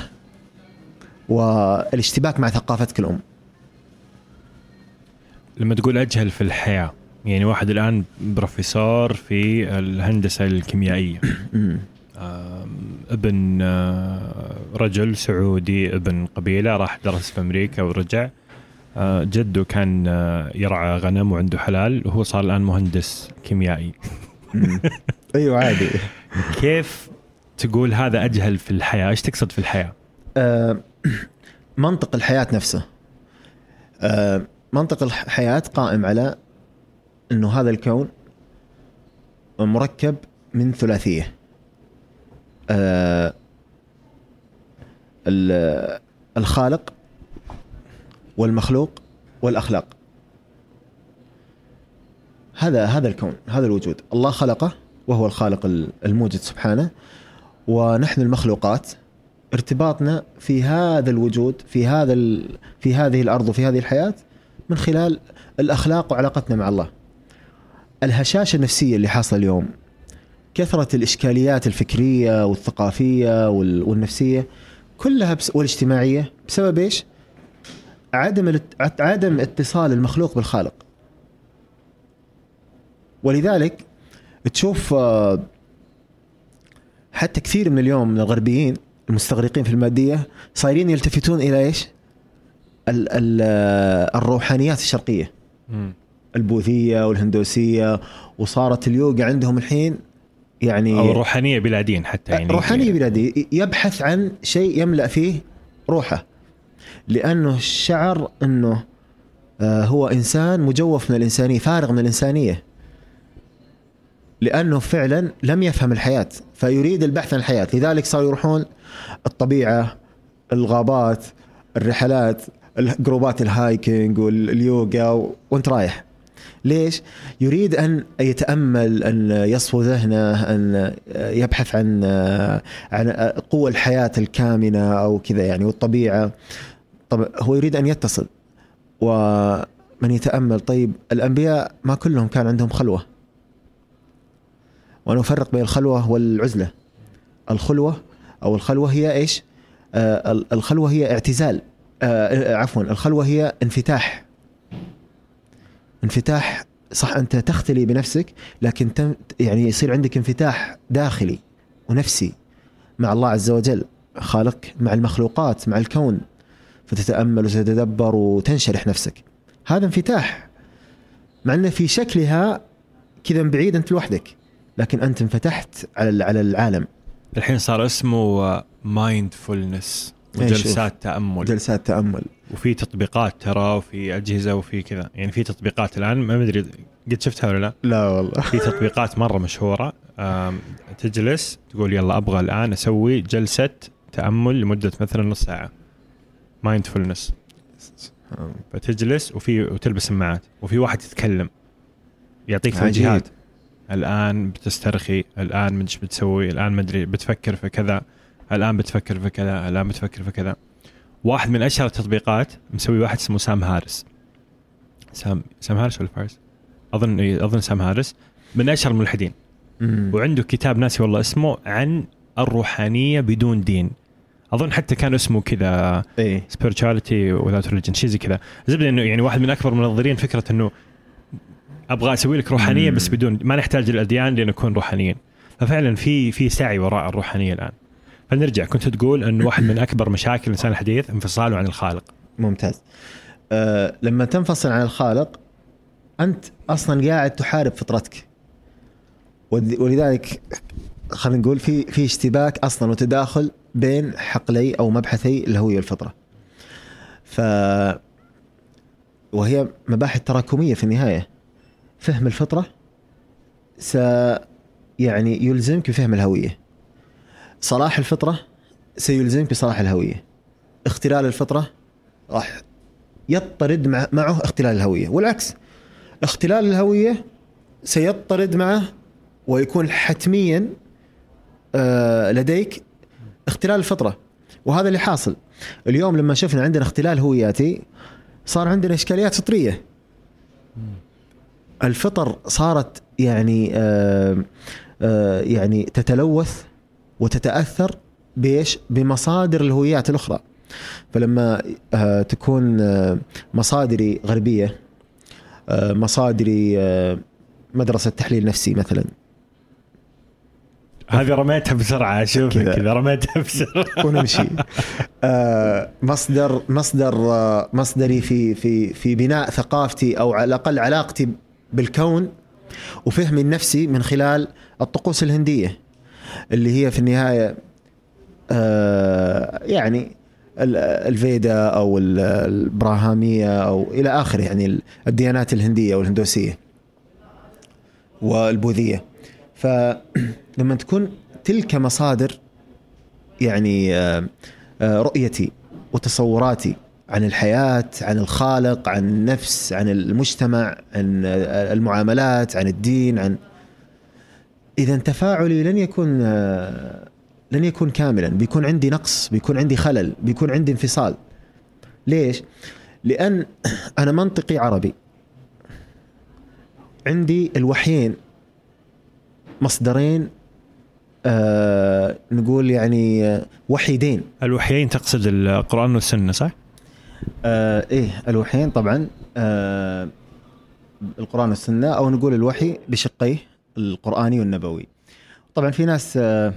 والاشتباك مع ثقافتك الأم. لما تقول أجهل في الحياة يعني واحد الآن بروفيسور في الهندسة الكيميائية. ابن آه، رجل سعودي ابن قبيلة راح درس في أمريكا ورجع. آه، جده كان آه، يرعى غنم وعنده حلال وهو صار الآن مهندس كيميائي. أيوه عادي. كيف تقول هذا أجهل في الحياة؟ إيش تقصد في الحياة؟ آه، منطق الحياة نفسه. آه، منطق الحياة قائم على أنه هذا الكون مركب من ثلاثية. آه، ال- الخالق والمخلوق والأخلاق هذا هذا الكون هذا الوجود الله خلقه وهو الخالق الموجد سبحانه ونحن المخلوقات ارتباطنا في هذا الوجود في هذا. في هذه الأرض وفي هذه الحياة من خلال الأخلاق وعلاقتنا مع الله. الهشاشة النفسية اللي حاصلة اليوم كثرة الإشكاليات الفكرية والثقافية وال... والنفسية كلها بس... والاجتماعية بسبب إيش؟ عدم. عدم اتصال المخلوق بالخالق. ولذلك تشوف آه، حتى كثير من اليوم من الغربيين المستغرقين في المادية صايرين يلتفتون إلى إيش؟ ال ال الروحانيات الشرقية البوذية والهندوسية وصارت اليوغا عندهم الحين يعني أو الروحانية بلا دين حتى يعني روحانيه بلا دين يبحث عن شيء يملأ فيه روحه لأنه شعر إنه آه، هو إنسان مجوف من الإنسانية فارغ من الإنسانية لأنه فعلا لم يفهم الحياة فيريد البحث عن الحياة لذلك صاروا يروحون الطبيعة الغابات الرحلات جروبات ال hiking واليوغا. وانت رايح ليش؟ يريد أن يتأمل أن يصفو ذهنه أن يبحث عن عن قوى الحياة الكامنة أو كذا يعني والطبيعة طب هو يريد أن يتصل ومن يتأمل طيب الأنبياء ما كلهم كان عندهم خلوة. وأنا افرق بين الخلوة والعزلة. الخلوة أو الخلوة هي إيش؟ آه الخلوة هي اعتزال. آه عفوا الخلوة هي انفتاح. انفتاح صح أنت تختلي بنفسك لكن تم يعني يصير عندك انفتاح داخلي ونفسي مع الله عز وجل خالق مع المخلوقات مع الكون. فتتأمل وتتدبر وتنشرح نفسك. هذا انفتاح. مع إنه في شكلها كذا بعيد أنت لوحدك لكن أنت انفتحت على على العالم. الحين صار اسمه مايندفولنس. وجلسات تأمل. جلسات تأمل. وفي تطبيقات ترى وفي أجهزة وفي كذا. يعني في تطبيقات الآن ما أدري قد شفتها ولا لا. لا والله. في تطبيقات مرة مشهورة تجلس تقول يلا أبغى الآن أسوي جلسة تأمل لمدة مثلا نص ساعة. مايندفولنس فتجلس وفي وتلبس سماعات وفي واحد يتكلم يعطيك. توجيهات. الآن بتسترخي الآن مش بتسوي الآن مدري بتفكر في كذا الآن بتفكر في كذا الآن بتفكر في كذا. واحد من أشهر التطبيقات مسوي واحد اسمه سام هارس سام سام هارس ولا فارس؟ أظن إيه، أظن سام هارس من أشهر الملحدين. وعنده كتاب ناسي والله اسمه عن الروحانية بدون دين. أظن حتى كان اسمه كذا spirituality without religion شيء زي كذا. زبده إنه يعني واحد من أكبر منظرين فكرة إنه أبغى أسوي لك روحانية. بس بدون ما نحتاج الاديان لنكون روحانيين ففعلا في في سعي وراء الروحانية الآن. فنرجع كنت تقول انه واحد من أكبر مشاكل الانسان الحديث انفصاله عن الخالق. ممتاز. أه لما تنفصل عن الخالق أنت أصلا قاعد تحارب فطرتك. ولذلك خلينا نقول في في اشتباك أصلا وتداخل بين حقلي أو مبحثي الهويه والفطره ف وهي مباحث تراكمية في النهاية. فهم الفطرة س يعني يلزمك بفهم الهوية. صلاح الفطرة سيلزمك بصلاح الهوية. اختلال الفطرة راح يطرد مع معه اختلال الهوية. والعكس اختلال الهوية سيطرد معه ويكون حتميا آه، لديك اختلال الفطرة وهذا اللي حاصل. اليوم لما شفنا عندنا اختلال هوياتي صار عندنا إشكاليات فطرية. الفطر صارت يعني آه آه يعني تتلوث وتتأثر بإيش؟ بمصادر الهويات الأخرى. فلما آه تكون مصادري غربية مصادري مدرسة تحليل نفسي مثلا هذه رميتها بسرعة أشوف كذا. رميتها بسرعة. ونمشي. آه مصدر مصدر آه مصدري في في في بناء ثقافتي أو على الأقل علاقتي بالكون وفهمي النفسي من خلال الطقوس الهندية اللي هي في النهاية آه يعني ال- الفيدا أو ال- البراهامية أو إلى آخره يعني الديانات الهندية والهندوسية والبوذية. فلما تكون تلك مصادر يعني آه، آه، رؤيتي وتصوراتي عن الحياة عن الخالق عن النفس عن المجتمع عن آه، المعاملات عن الدين عن إذا تفاعلي لن يكون لن يكون كاملا. بيكون عندي نقص بيكون عندي خلل بيكون عندي انفصال. ليش؟ لأن أنا منطقي عربي. عندي الوحيين مصدرين آه نقول يعني آه، وحيدين. الوحيين تقصد القرآن والسنة صح؟ آه إيه الوحيين طبعا آه القرآن والسنة أو نقول الوحي بشقيه القرآني والنبوي. طبعا في ناس آه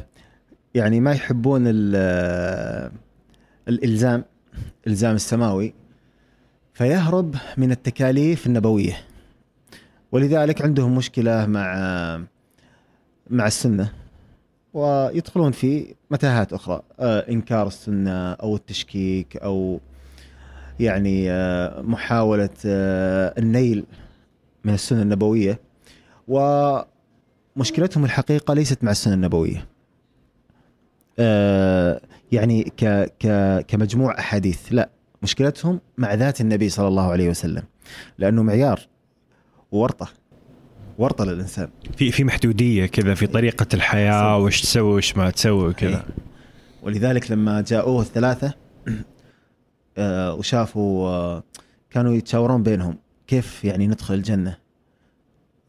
يعني ما يحبون ال- الإلزام إلزام السماوي فيهرب من التكاليف النبوية. ولذلك عندهم مشكلة مع مع السنة. ويدخلون في متاهات أخرى آه إنكار السنة أو التشكيك أو يعني آه، محاولة آه، النيل من السنة النبوية. ومشكلتهم الحقيقة ليست مع السنة النبوية. آه، يعني ك ك كمجموع أحاديث لا. مشكلتهم مع ذات النبي صلى الله عليه وسلم لأنه معيار وورطة. ورطة للإنسان. في في محدودية كذا في طريقة الحياة وش تسوي وش ما تسوي وكذا. إيه. ولذلك لما جاءوه الثلاثة آه، وشافوا آه، كانوا يتشاورون بينهم كيف يعني ندخل الجنة.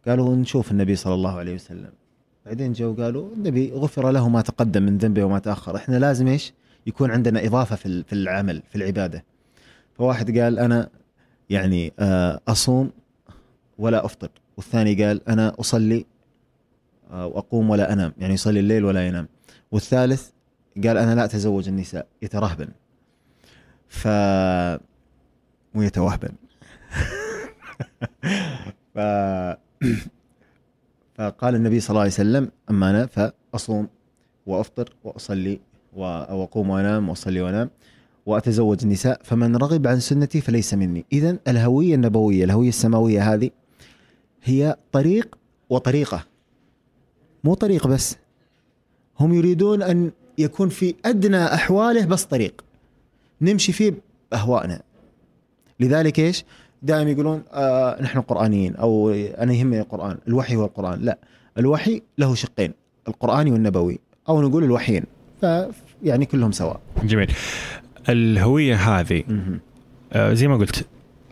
قالوا نشوف النبي صلى الله عليه وسلم. بعدين جو قالوا النبي غفر له ما تقدم من ذنبه وما تأخر. إحنا لازم إيش؟ يكون عندنا إضافة في في العمل في العبادة. فواحد قال أنا يعني آه، أصوم ولا أفطر. والثاني قال أنا أصلي آه، وأقوم ولا أنام يعني يصلي الليل ولا ينام. والثالث قال أنا لا أتزوج النساء يترهبن. ف ويتوهبن. ف فقال النبي صلى الله عليه وسلم أما أنا فأصوم وأفطر وأصلي وأقوم وأنام وأصلي وأنام وأتزوج النساء فمن رغب عن سنتي فليس مني. اذا الهوية النبوية الهوية السماوية هذه هي طريق وطريقة. مو طريق بس. هم يريدون أن يكون في أدنى أحواله بس طريق. نمشي فيه بأهوائنا. لذلك إيش؟ دائما يقولون آه نحن قرآنيين أو أنا يهمني القرآن، الوحي هو القرآن، لا. الوحي له شقين القرآني والنبوي أو نقول الوحيين. ف يعني كلهم سواء. جميل. الهوية هذه آه، زي ما قلت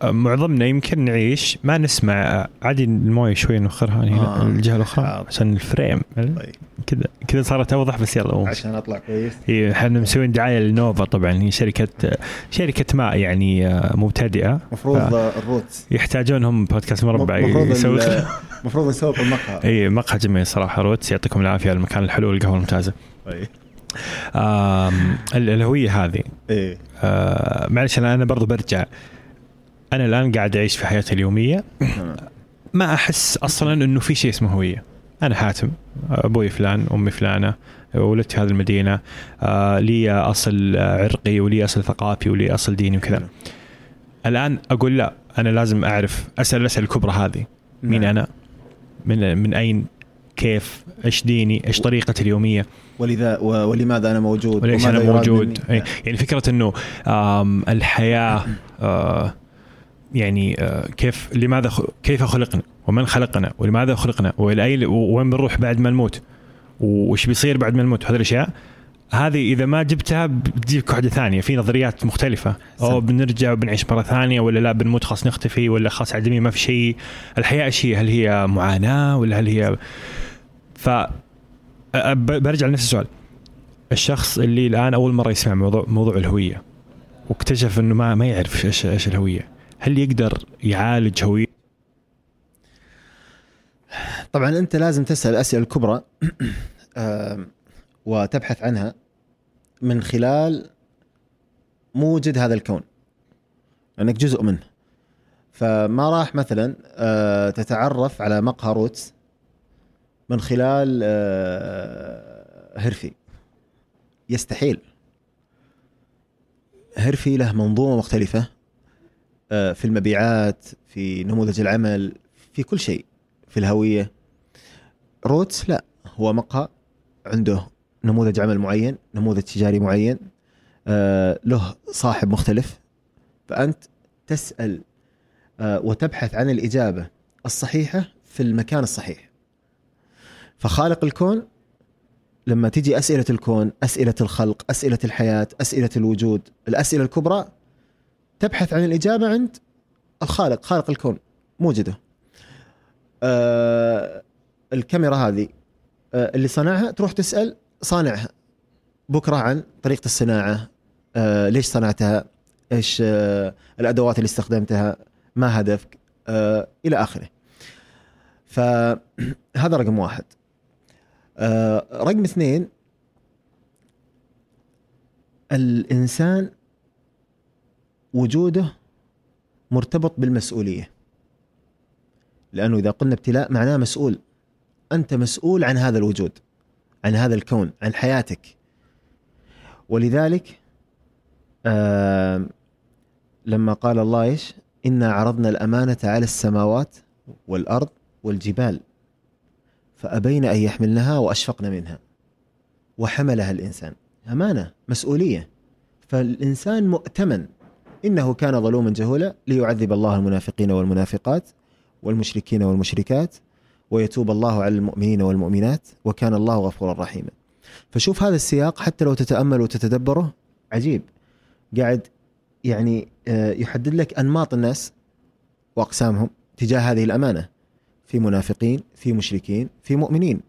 معظمنا يمكن نعيش ما نسمع آه، عادي الموية شوي نوخرها هنا آه. الجهة الأخرى حاضر. عشان ال frame. طيب. كذا كذا صارت أوضح بس يلا قوم. عشان أطلع كويس. هي إحنا مسوين دعاية لنوفا طبعا هي شركة شركة ماء يعني آه، مبتدئة. المفروض الروت يحتاجون هم بودكاست مربع المفروض يسوي ال- المفروض نسوق المقهى. إي مقهى جميل صراحة روتس. يعطيكم العافية على المكان الحلو والقهوة الممتازة. طيب. الهوية هذه. إيه آه، معلش أنا برضو برجع. أنا الآن قاعد أعيش في حياتي اليومية. ما أحس أصلا إنه في شيء اسمه هوية. أنا حاتم أبوي فلان أمي فلانة ولدت في هذه المدينة. آه، لي أصل عرقي ولي أصل ثقافي ولي أصل ديني وكذا. الآن أقول لا أنا لازم أعرف أسأل الاسئله الكبرى هذه. مين نعم. أنا؟ من من أين؟ كيف؟ إيش ديني؟ إيش طريقتي اليومية؟ ولذا ولماذا أنا موجود؟ وليش أنا موجود؟ أي. يعني فكرة إنه الحياة آه، يعني آه، كيف لماذا كيف خلقنا؟ ومن خلقنا؟ ولماذا خلقنا؟ وإلى أي وين بنروح بعد ما نموت؟ وش بيصير بعد ما نموت؟ هذه الأشياء. هذه إذا ما جبتها بتجيك وحده ثانية في نظريات مختلفة. أو. بنرجع وبنعيش مرة ثانية ولا لا بنموت خلاص نختفي ولا خلاص عدمي ما في شيء. الحياة إيش هي؟ هل هي معاناة ولا هل هي ف برجع لنفس السؤال. الشخص اللي الآن أول مرة يسمع موضوع موضوع الهوية واكتشف إنه ما ما يعرف إيش إيش الهوية. هل يقدر يعالج هوية؟ طبعا أنت لازم تسأل الاسئله الكبرى آم، وتبحث عنها من خلال موجد هذا الكون لأنك جزء منه. فما راح مثلا آه، تتعرف على مقهى روتس من خلال آه، هرفي يستحيل. هرفي له منظومة مختلفة. آه، في المبيعات في نموذج العمل في كل شيء. في الهوية. روتس لا هو مقهى. عنده نموذج عمل معين نموذج تجاري معين آه، له صاحب مختلف. فأنت تسأل آه، وتبحث عن الإجابة الصحيحة في المكان الصحيح. فخالق الكون لما تيجي أسئلة الكون أسئلة الخلق أسئلة الحياة أسئلة الوجود الأسئلة الكبرى تبحث عن الإجابة عند الخالق خالق الكون موجده آه الكاميرا هذه آه اللي صنعها تروح تسأل صانعها. بكرة عن طريقة الصناعة آه ليش صنعتها؟ إيش آه الأدوات اللي استخدمتها؟ ما هدفك؟ آه إلى آخره. فهذا رقم واحد. آه رقم اثنين الإنسان وجوده مرتبط بالمسؤولية. لأنه إذا قلنا ابتلاء معناه مسؤول. أنت مسؤول عن هذا الوجود عن هذا الكون عن حياتك. ولذلك آه لما قال الله إيش؟ إنا عرضنا الأمانة على السماوات والأرض والجبال فأبين أن يحملنها وأشفقن منها. وحملها الإنسان. أمانة مسؤولية. فالإنسان مؤتمن. إنه كان ظلوما جهولا ليعذب الله المنافقين والمنافقات والمشركين والمشركات ويتوب الله على المؤمنين والمؤمنات وكان الله غفورا رحيما. فشوف هذا السياق حتى لو تتأمل وتتدبره عجيب. قاعد يعني آه، يحدد لك أنماط الناس وأقسامهم تجاه هذه الأمانة. في منافقين في مشركين في مؤمنين.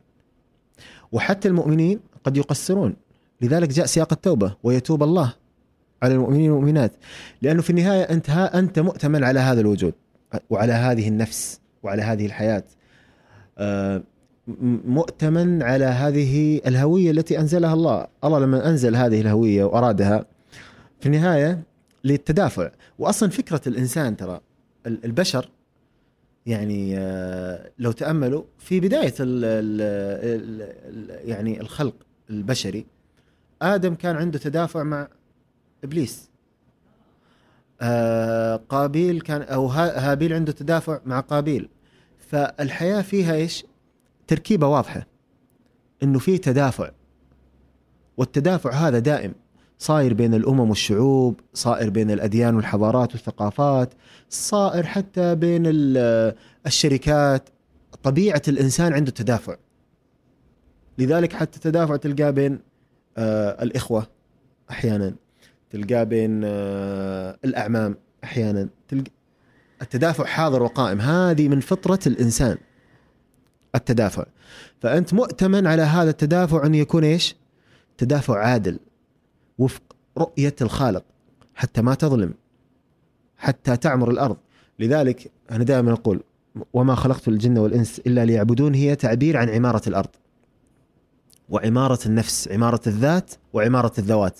وحتى المؤمنين قد يقصرون. لذلك جاء سياق التوبة ويتوب الله. على المؤمنين والمؤمنات. لأنه في النهاية أنت ها أنت مؤتمن على هذا الوجود وعلى هذه النفس وعلى هذه الحياة. مؤتمن على هذه الهويه التي انزلها الله الله لما انزل هذه الهويه وارادها في النهايه للتدافع واصلا فكره الانسان ترى ال- البشر يعني لو تاملوا في بدايه ال ال ال يعني الخلق البشري آدم كان عنده تدافع مع إبليس. آه، قابيل كان أو ها- هابيل عنده تدافع مع قابيل. فالحياة فيها إيش؟ تركيبة واضحة. إنه في تدافع. والتدافع هذا دائم. صاير بين الأمم والشعوب، صائر بين الأديان والحضارات والثقافات، صائر حتى بين ال- الشركات، طبيعة الإنسان عنده تدافع. لذلك حتى تدافع تلقاه بين آه الإخوة أحيانا. تلقاه بين آه الأعمام أحيانا. تلقى التدافع حاضر وقائم. هذه من فطرة الإنسان التدافع. فأنت مؤتمن على هذا التدافع أن يكون إيش؟ تدافع عادل وفق رؤية الخالق حتى ما تظلم حتى تعمر الأرض. لذلك أنا دائما أقول وما خلقت الجن والإنس إلا ليعبدون هي تعبير عن عمارة الأرض وعمارة النفس عمارة الذات وعمارة الذوات.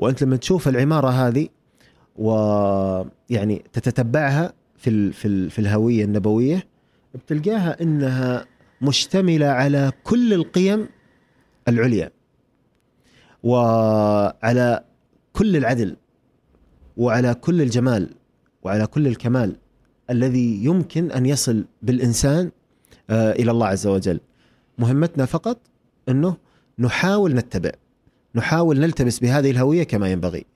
وأنت لما تشوف العمارة هذه ويعني تتتبعها في ال في ال في الهوية النبوية بتلقاها إنها مشتملة على كل القيم العليا وعلى كل العدل وعلى كل الجمال وعلى كل الكمال الذي يمكن أن يصل بالإنسان آه، إلى الله عز وجل. مهمتنا فقط إنه نحاول نتبع. نحاول نلتبس بهذه الهوية كما ينبغي.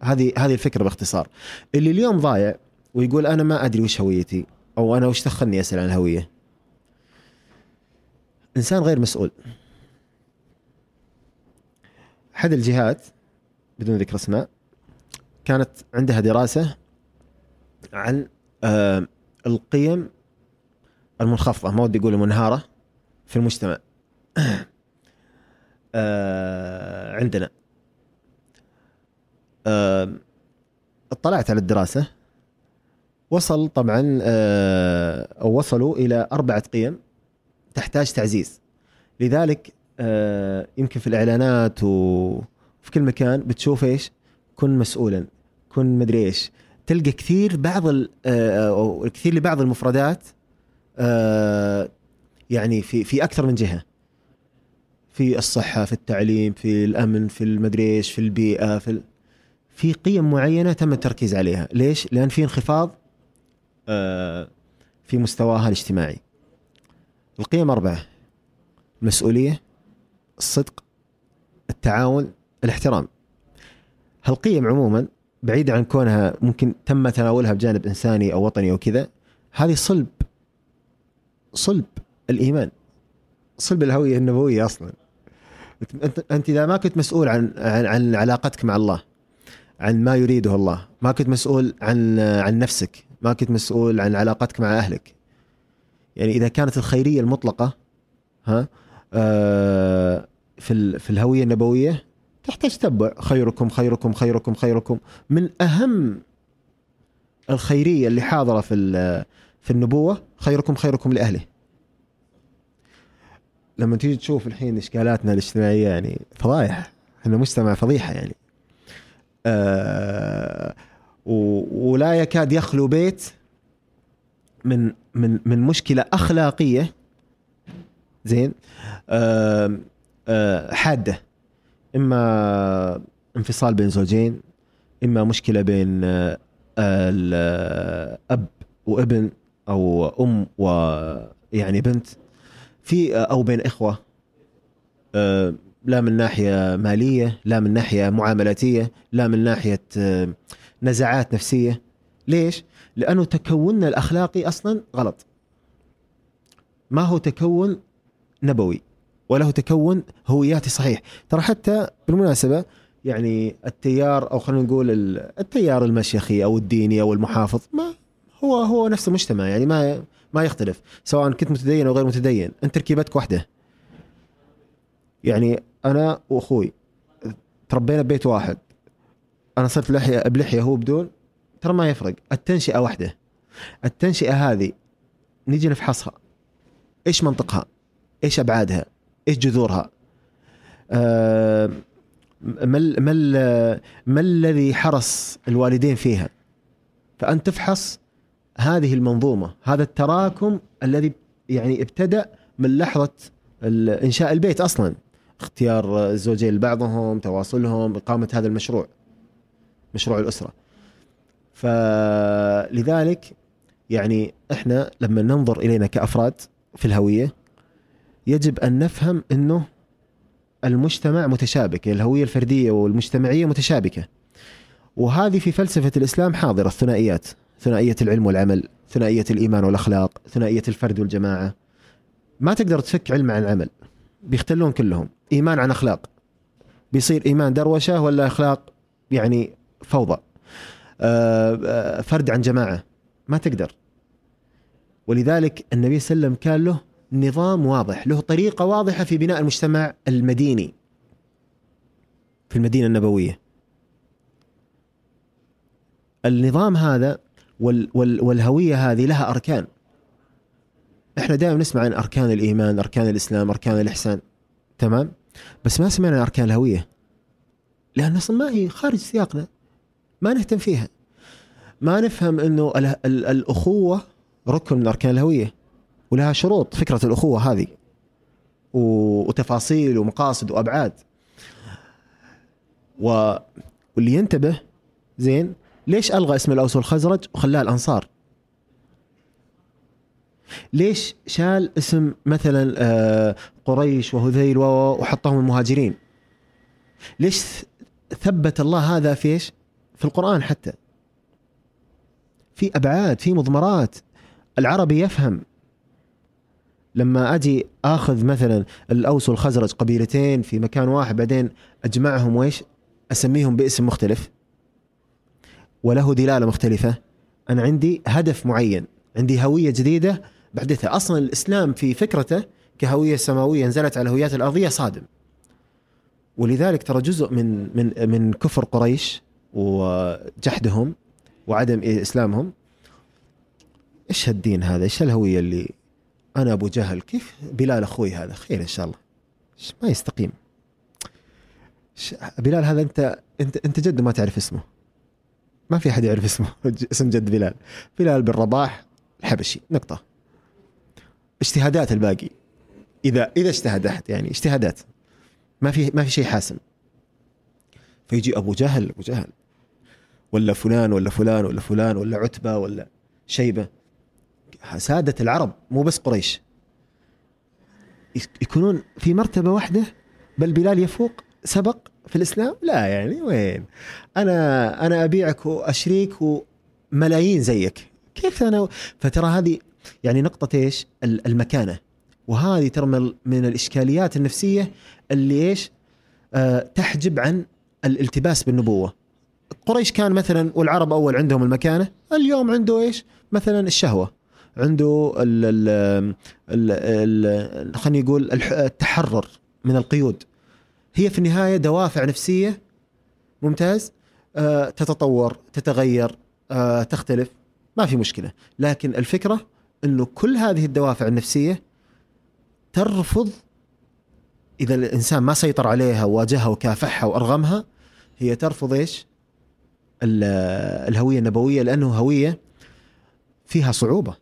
هذه هذه الفكرة باختصار. اللي اليوم ضايع ويقول أنا ما أدري وش هويتي أو أنا وش دخلني أسأل عن الهوية. إنسان غير مسؤول. أحد الجهات بدون ذكر أسماء كانت عندها دراسة عن آه، القيم المنخفضة ما ودي أقول المنهارة في المجتمع. آه، عندنا. آه، اطلعت على الدراسة. وصل طبعا أو وصلوا إلى أربعة قيم تحتاج تعزيز. لذلك يمكن في الإعلانات وفي كل مكان بتشوف إيش؟ كن مسؤولا كن مدري إيش. تلقى كثير بعض آه، أو كثير لبعض المفردات آه، يعني في في أكثر من جهة. في الصحة في التعليم في الأمن في المدري إيش في البيئة في في قيم معينة تم التركيز عليها. ليش؟ لأن في انخفاض آه، في مستواها الاجتماعي. القيم أربعة المسؤوليه الصدق التعاون الاحترام. هالقيم عموما بعيدة عن كونها ممكن تم تناولها بجانب إنساني أو وطني أو كذا هذه صلب صلب الإيمان صلب الهوية النبوية أصلا. أنت إذا ما كنت مسؤول عن, عن, عن علاقتك مع الله عن ما يريده الله ما كنت مسؤول عن عن نفسك ما كنت مسؤول عن علاقتك مع أهلك يعني إذا كانت الخيرية المطلقة ها آه في في الهوية النبوية تحتاج تتبع خيركم خيركم خيركم خيركم من أهم الخيرية اللي حاضرة في في النبوة خيركم خيركم لأهله. لما تيجي تشوف الحين إشكالاتنا الاجتماعية يعني فضايح. إحنا مجتمع فضيحة يعني. آه ولا يكاد يخلو بيت من من من مشكلة أخلاقية. زين؟ آه آه حادة. إما انفصال بين زوجين إما مشكلة بين آه، الاب وابن أو أم ويعني بنت. في أو بين إخوة. آه، لا من ناحية مالية لا من ناحية معاملاتية لا من ناحية آه، نزعات نفسية. ليش؟ لأنه تكوننا الأخلاقي أصلا غلط. ما هو تكون نبوي وله تكون هوياتي صحيح. ترى حتى بالمناسبة يعني التيار أو خلينا نقول التيار المشيخي أو الديني أو المحافظ ما هو هو نفس المجتمع يعني ما ما يختلف سواء كنت متدين أو غير متدين أنت تركيبتك واحدة يعني أنا وأخوي تربينا ببيت واحد. أنا صرت لحية بلحية هو بدون ترى ما يفرق. التنشئة واحدة التنشئة هذه نيجي نفحصها. إيش منطقها؟ إيش أبعادها؟ إيش جذورها؟ آه، ما ما ما الذي حرص الوالدين فيها؟ فأنت تفحص هذه المنظومة هذا التراكم الذي يعني ابتدأ من لحظة إنشاء البيت أصلا. اختيار الزوجين لبعضهم تواصلهم إقامة هذا المشروع مشروع الأسرة. فلذلك يعني إحنا لما ننظر إلينا كأفراد في الهوية يجب أن نفهم إنه المجتمع متشابك الهوية الفردية والمجتمعية متشابكة. وهذه في فلسفة الإسلام حاضرة الثنائيات. ثنائية العلم والعمل ثنائية الإيمان والأخلاق ثنائية الفرد والجماعة. ما تقدر تفك علم عن عمل بيختلون كلهم. إيمان عن أخلاق. بيصير إيمان دروشة ولا أخلاق يعني فوضى؟ آه، آه، فرد عن جماعة. ما تقدر. ولذلك النبي صلى الله عليه وسلم كان له نظام واضح له طريقة واضحة في بناء المجتمع المديني. في المدينة النبوية. النظام هذا وال وال والهوية هذه لها أركان. إحنا دائما نسمع عن أركان الإيمان أركان الإسلام أركان الإحسان. تمام؟ بس ما سمعنا عن أركان الهوية. لأن أصلا ما هي خارج سياقنا. ما نهتم فيها. ما نفهم أنه الأخوة ركن من أركان الهوية. ولها شروط فكرة الأخوة هذه. وتفاصيل ومقاصد وأبعاد. واللي ينتبه زين ليش ألغى اسم الأوس والخزرج وخلاها الأنصار؟ ليش شال اسم مثلا آه، قريش وهذيل وحطهم المهاجرين؟ ليش ثبت الله هذا في إيش؟ في القرآن حتى في أبعاد في مضمرات العربي يفهم لما أجي آخذ مثلا الأوس والخزرج قبيلتين في مكان واحد بعدين أجمعهم وإيش أسميهم باسم مختلف وله دلالة مختلفة. أنا عندي هدف معين عندي هوية جديدة بحدثها أصلا الإسلام في فكرته كهوية سماوية نزلت على الهويات الأرضية صادم. ولذلك ترى جزء من من من كفر قريش وجحدهم وعدم إسلامهم. إيش هالدين هذا؟ إيش الهويه اللي أنا أبو جهل؟ كيف بلال أخوي هذا؟ خير إن شاء الله. ما يستقيم. بلال هذا أنت أنت أنت جد ما تعرف اسمه. ما في أحد يعرف اسمه. اسم جد بلال. بلال بن رباح الحبشي. نقطة. اجتهادات الباقي. إذا إذا اجتهد احد يعني اجتهادات ما في ما في شيء حاسم. فيجي أبو جهل أبو جهل. ولا فلان ولا فلان ولا فلان ولا عتبة ولا شيبة. سادة العرب مو بس قريش. يكونون في مرتبة واحدة بل بلال يفوق سبق في الإسلام؟ لا يعني وين؟ أنا أنا أبيعك وأشريك وملايين زيك. كيف أنا فترى هذه يعني نقطة إيش؟ المكانة. وهذه ترى من الإشكاليات النفسية اللي إيش؟ آه تحجب عن الالتباس بالنبوة. قريش كان مثلا والعرب أول عندهم المكانة اليوم عنده إيش؟ مثلا الشهوة. عنده ال ال ال خلينا نقول التحرر من القيود. هي في النهاية دوافع نفسية. ممتاز. آه تتطور تتغير آه تختلف. ما في مشكلة. لكن الفكرة إنه كل هذه الدوافع النفسية ترفض إذا الإنسان ما سيطر عليها وواجهها وكافحها وأرغمها هي ترفض إيش؟ الهوية النبوية لأنه هوية فيها صعوبة.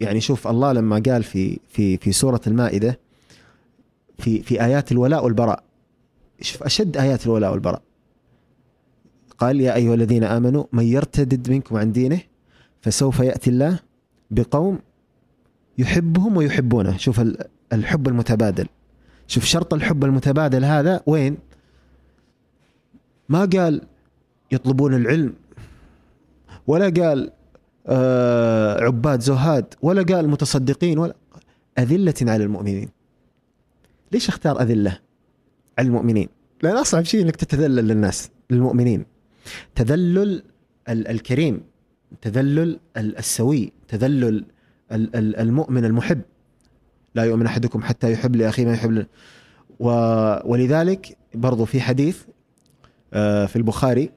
يعني شوف الله لما قال في في في سورة المائدة في في آيات الولاء والبراء شوف أشد آيات الولاء والبراء. قال يا أيها الذين آمنوا من يرتدد منكم عن دينه فسوف يأتي الله بقوم يحبهم ويحبونه. شوف الحب المتبادل. شوف شرط الحب المتبادل هذا وين؟ ما قال يطلبون العلم ولا قال آه عباد زهاد ولا قال متصدقين ولا. أذلة على المؤمنين. ليش أختار أذلة؟ المؤمنين. لأن أصعب شيء أنك تتذلل للناس للمؤمنين. تذلل الكريم تذلل السوي تذلل المؤمن المحب. لا يؤمن أحدكم حتى يحب لأخيه ما يحب و... ولذلك برضو في حديث آه، في البخاري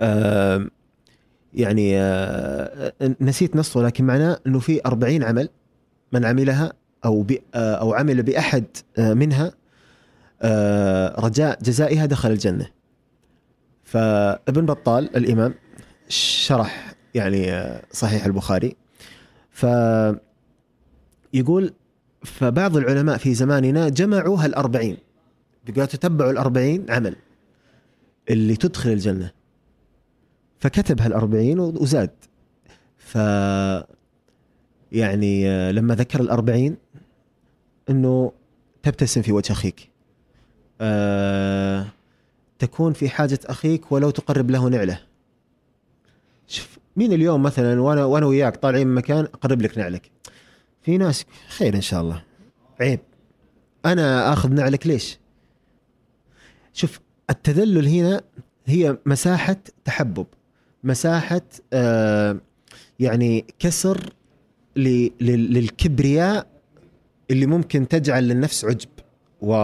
آه، يعني آه، نسيت نصه لكن معناه إنه في أربعين عمل من عملها أو أو عمل بأحد منها رجاء جزائها دخل الجنة. فابن بطال الإمام شرح يعني صحيح البخاري. ف يقول فبعض العلماء في زماننا جمعوا هالأربعين بقوا تتبعوا الأربعين عمل اللي تدخل الجنة. فكتب هالأربعين وزاد. ف يعني لما ذكر الأربعين أنه تبتسم في وجه أخيك. أه تكون في حاجة أخيك ولو تقرب له نعلة. شوف مين اليوم مثلا وأنا وأنا وياك طالعين من مكان أقرب لك نعلك؟ في ناس خير إن شاء الله. عيب. أنا آخذ نعلك ليش؟ شوف التذلل هنا هي مساحة تحبب مساحة آه يعني كسر للكبرياء اللي ممكن تجعل للنفس عجب و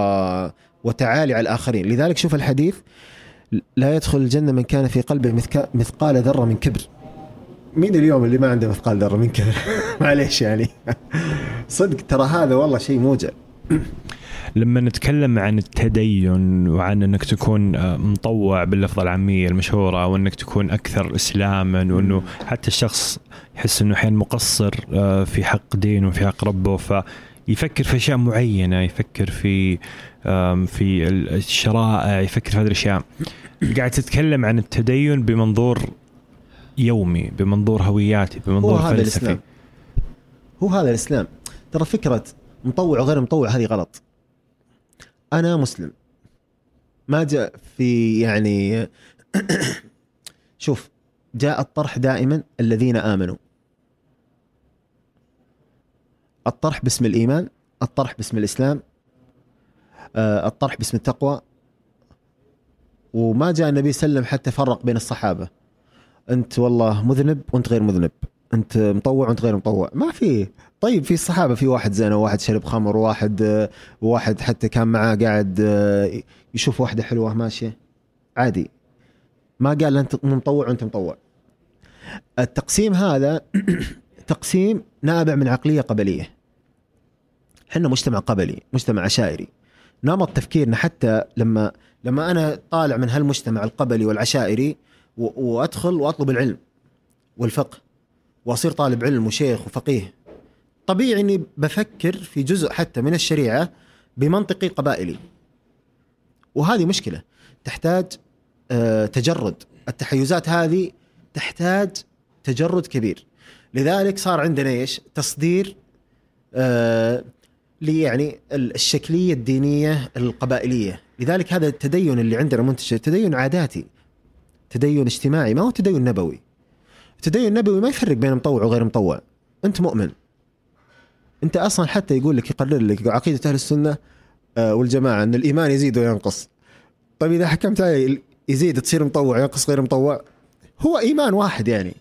وتعالي على الآخرين. لذلك شوف الحديث لا يدخل الجنة من كان في قلبه مثقال ذرة من كبر. مين اليوم اللي ما عنده مثقال ذرة من كذا معليش يعني. صدق ترى هذا والله شيء موجع. لما نتكلم عن التدين وعن إنك تكون آه، مطوع باللفظه العامية المشهورة وإنك تكون أكثر إسلاما وإنه حتى الشخص يحس إنه أحيانا مقصر آه، في حق دينه وفي حق ربه فيفكر في أشياء معينة يفكر في في الشرائع يفكر في هذه الأشياء. قاعد تتكلم عن التدين بمنظور يومي بمنظور هوياتي بمنظور هو هذا فلسفي. الإسلام. هو هذا الإسلام. ترى فكرة مطوع وغير مطوع هذه غلط. أنا مسلم. ما جاء في يعني شوف جاء الطرح دائما الذين آمنوا. الطرح باسم الإيمان الطرح باسم الإسلام آه، الطرح باسم التقوى. وما جاء النبي صلى الله عليه وسلم حتى فرق بين الصحابة. أنت والله مذنب وأنت غير مذنب. أنت مطوع وأنت غير مطوع. ما في. طيب في الصحابة في واحد زنا وواحد شرب خمر وواحد وواحد حتى كان معاه قاعد يشوف واحدة حلوة ماشية. عادي. ما قال أنت مطوع وأنت مطوع. التقسيم هذا تقسيم نابع من عقلية قبلية. إحنا مجتمع قبلي مجتمع عشائري. نمط تفكيرنا حتى لما لما أنا طالع من هالمجتمع القبلي والعشائري وأدخل وأطلب العلم والفقه وأصير طالب علم وشيخ وفقيه. طبيعي إني بفكر في جزء حتى من الشريعة بمنطقي قبائلي. وهذه مشكلة. تحتاج آه، تجرد. التحيزات هذه تحتاج تجرد كبير. لذلك صار عندنا إيش؟ تصدير آه يعني الشكلية الدينية القبائلية. لذلك هذا التدين اللي عندنا منتشر تدين عاداتي تدين اجتماعي ما هو تدين نبوي. التدين النبوي ما يفرق بين مطوع وغير مطوع. أنت مؤمن. أنت أصلا حتى يقول لك يقرر لك عقيدة أهل السنة آه، والجماعة أن الإيمان يزيد وينقص. طيب إذا حكمت عليه يزيد تصير مطوع ينقص غير مطوع؟ هو إيمان واحد يعني.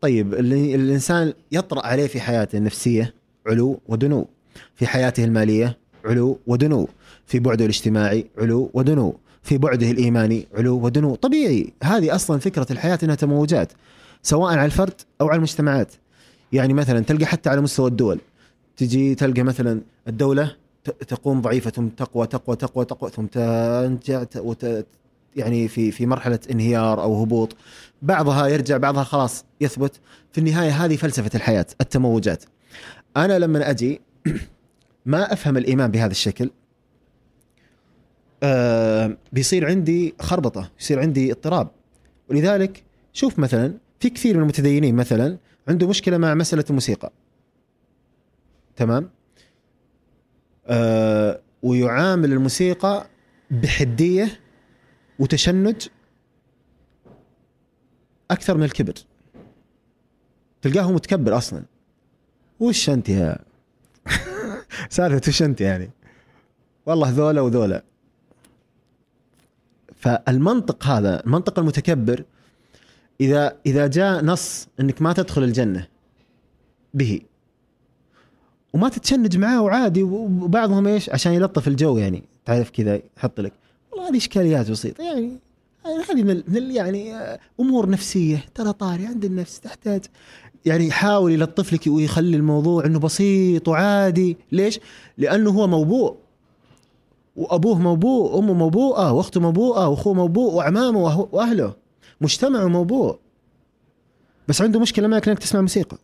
طيب الإنسان يطرأ عليه في حياته النفسية علو ودنو. في حياته المالية علو ودنو. في بعده الاجتماعي علو ودنو. في بعده الإيماني علو ودنو. طبيعي هذه أصلا فكرة الحياة إنها تموجات سواء على الفرد أو على المجتمعات. يعني مثلا تلقى حتى على مستوى الدول. تجي تلقى مثلا الدولة تقوم ضعيفه ثم تقوى تقوى تقوى تقوى ثم تنجع وت يعني في في مرحلة انهيار أو هبوط. بعضها يرجع بعضها خلاص يثبت. في النهاية هذه فلسفة الحياة التموجات. أنا لما أجي ما أفهم الإيمان بهذا الشكل. آه بيصير عندي خربطة يصير عندي اضطراب. ولذلك شوف مثلا في كثير من المتدينين مثلا عنده مشكلة مع مسألة الموسيقى. تمام؟ آه ويعامل الموسيقى بحدية وتشنج أكثر من الكبر. تلقاه متكبر أصلا. وش أنت يا سالفة وش أنت يعني؟ والله ذولا وذولا. فالمنطق هذا المنطق المتكبر إذا إذا جاء نص إنك ما تدخل الجنة به وما تتشنج معاه وعادي وبعضهم إيش؟ عشان يلطف الجو يعني. تعرف كذا يحط لك. والله هذه إشكاليات بسيطة يعني. هذه من يعني أمور نفسية ترى طاري عند النفس تحتاج يعني يحاول يلطف لك ويخلي الموضوع إنه بسيط وعادي. ليش؟ لأنه هو موبوء. وأبوه موبوء أمه موبوءة وأخته موبوءة وأخوه موبوء واعمامه وأهله. مجتمعه موبوء. بس عنده مشكلة معك انك تسمع موسيقى.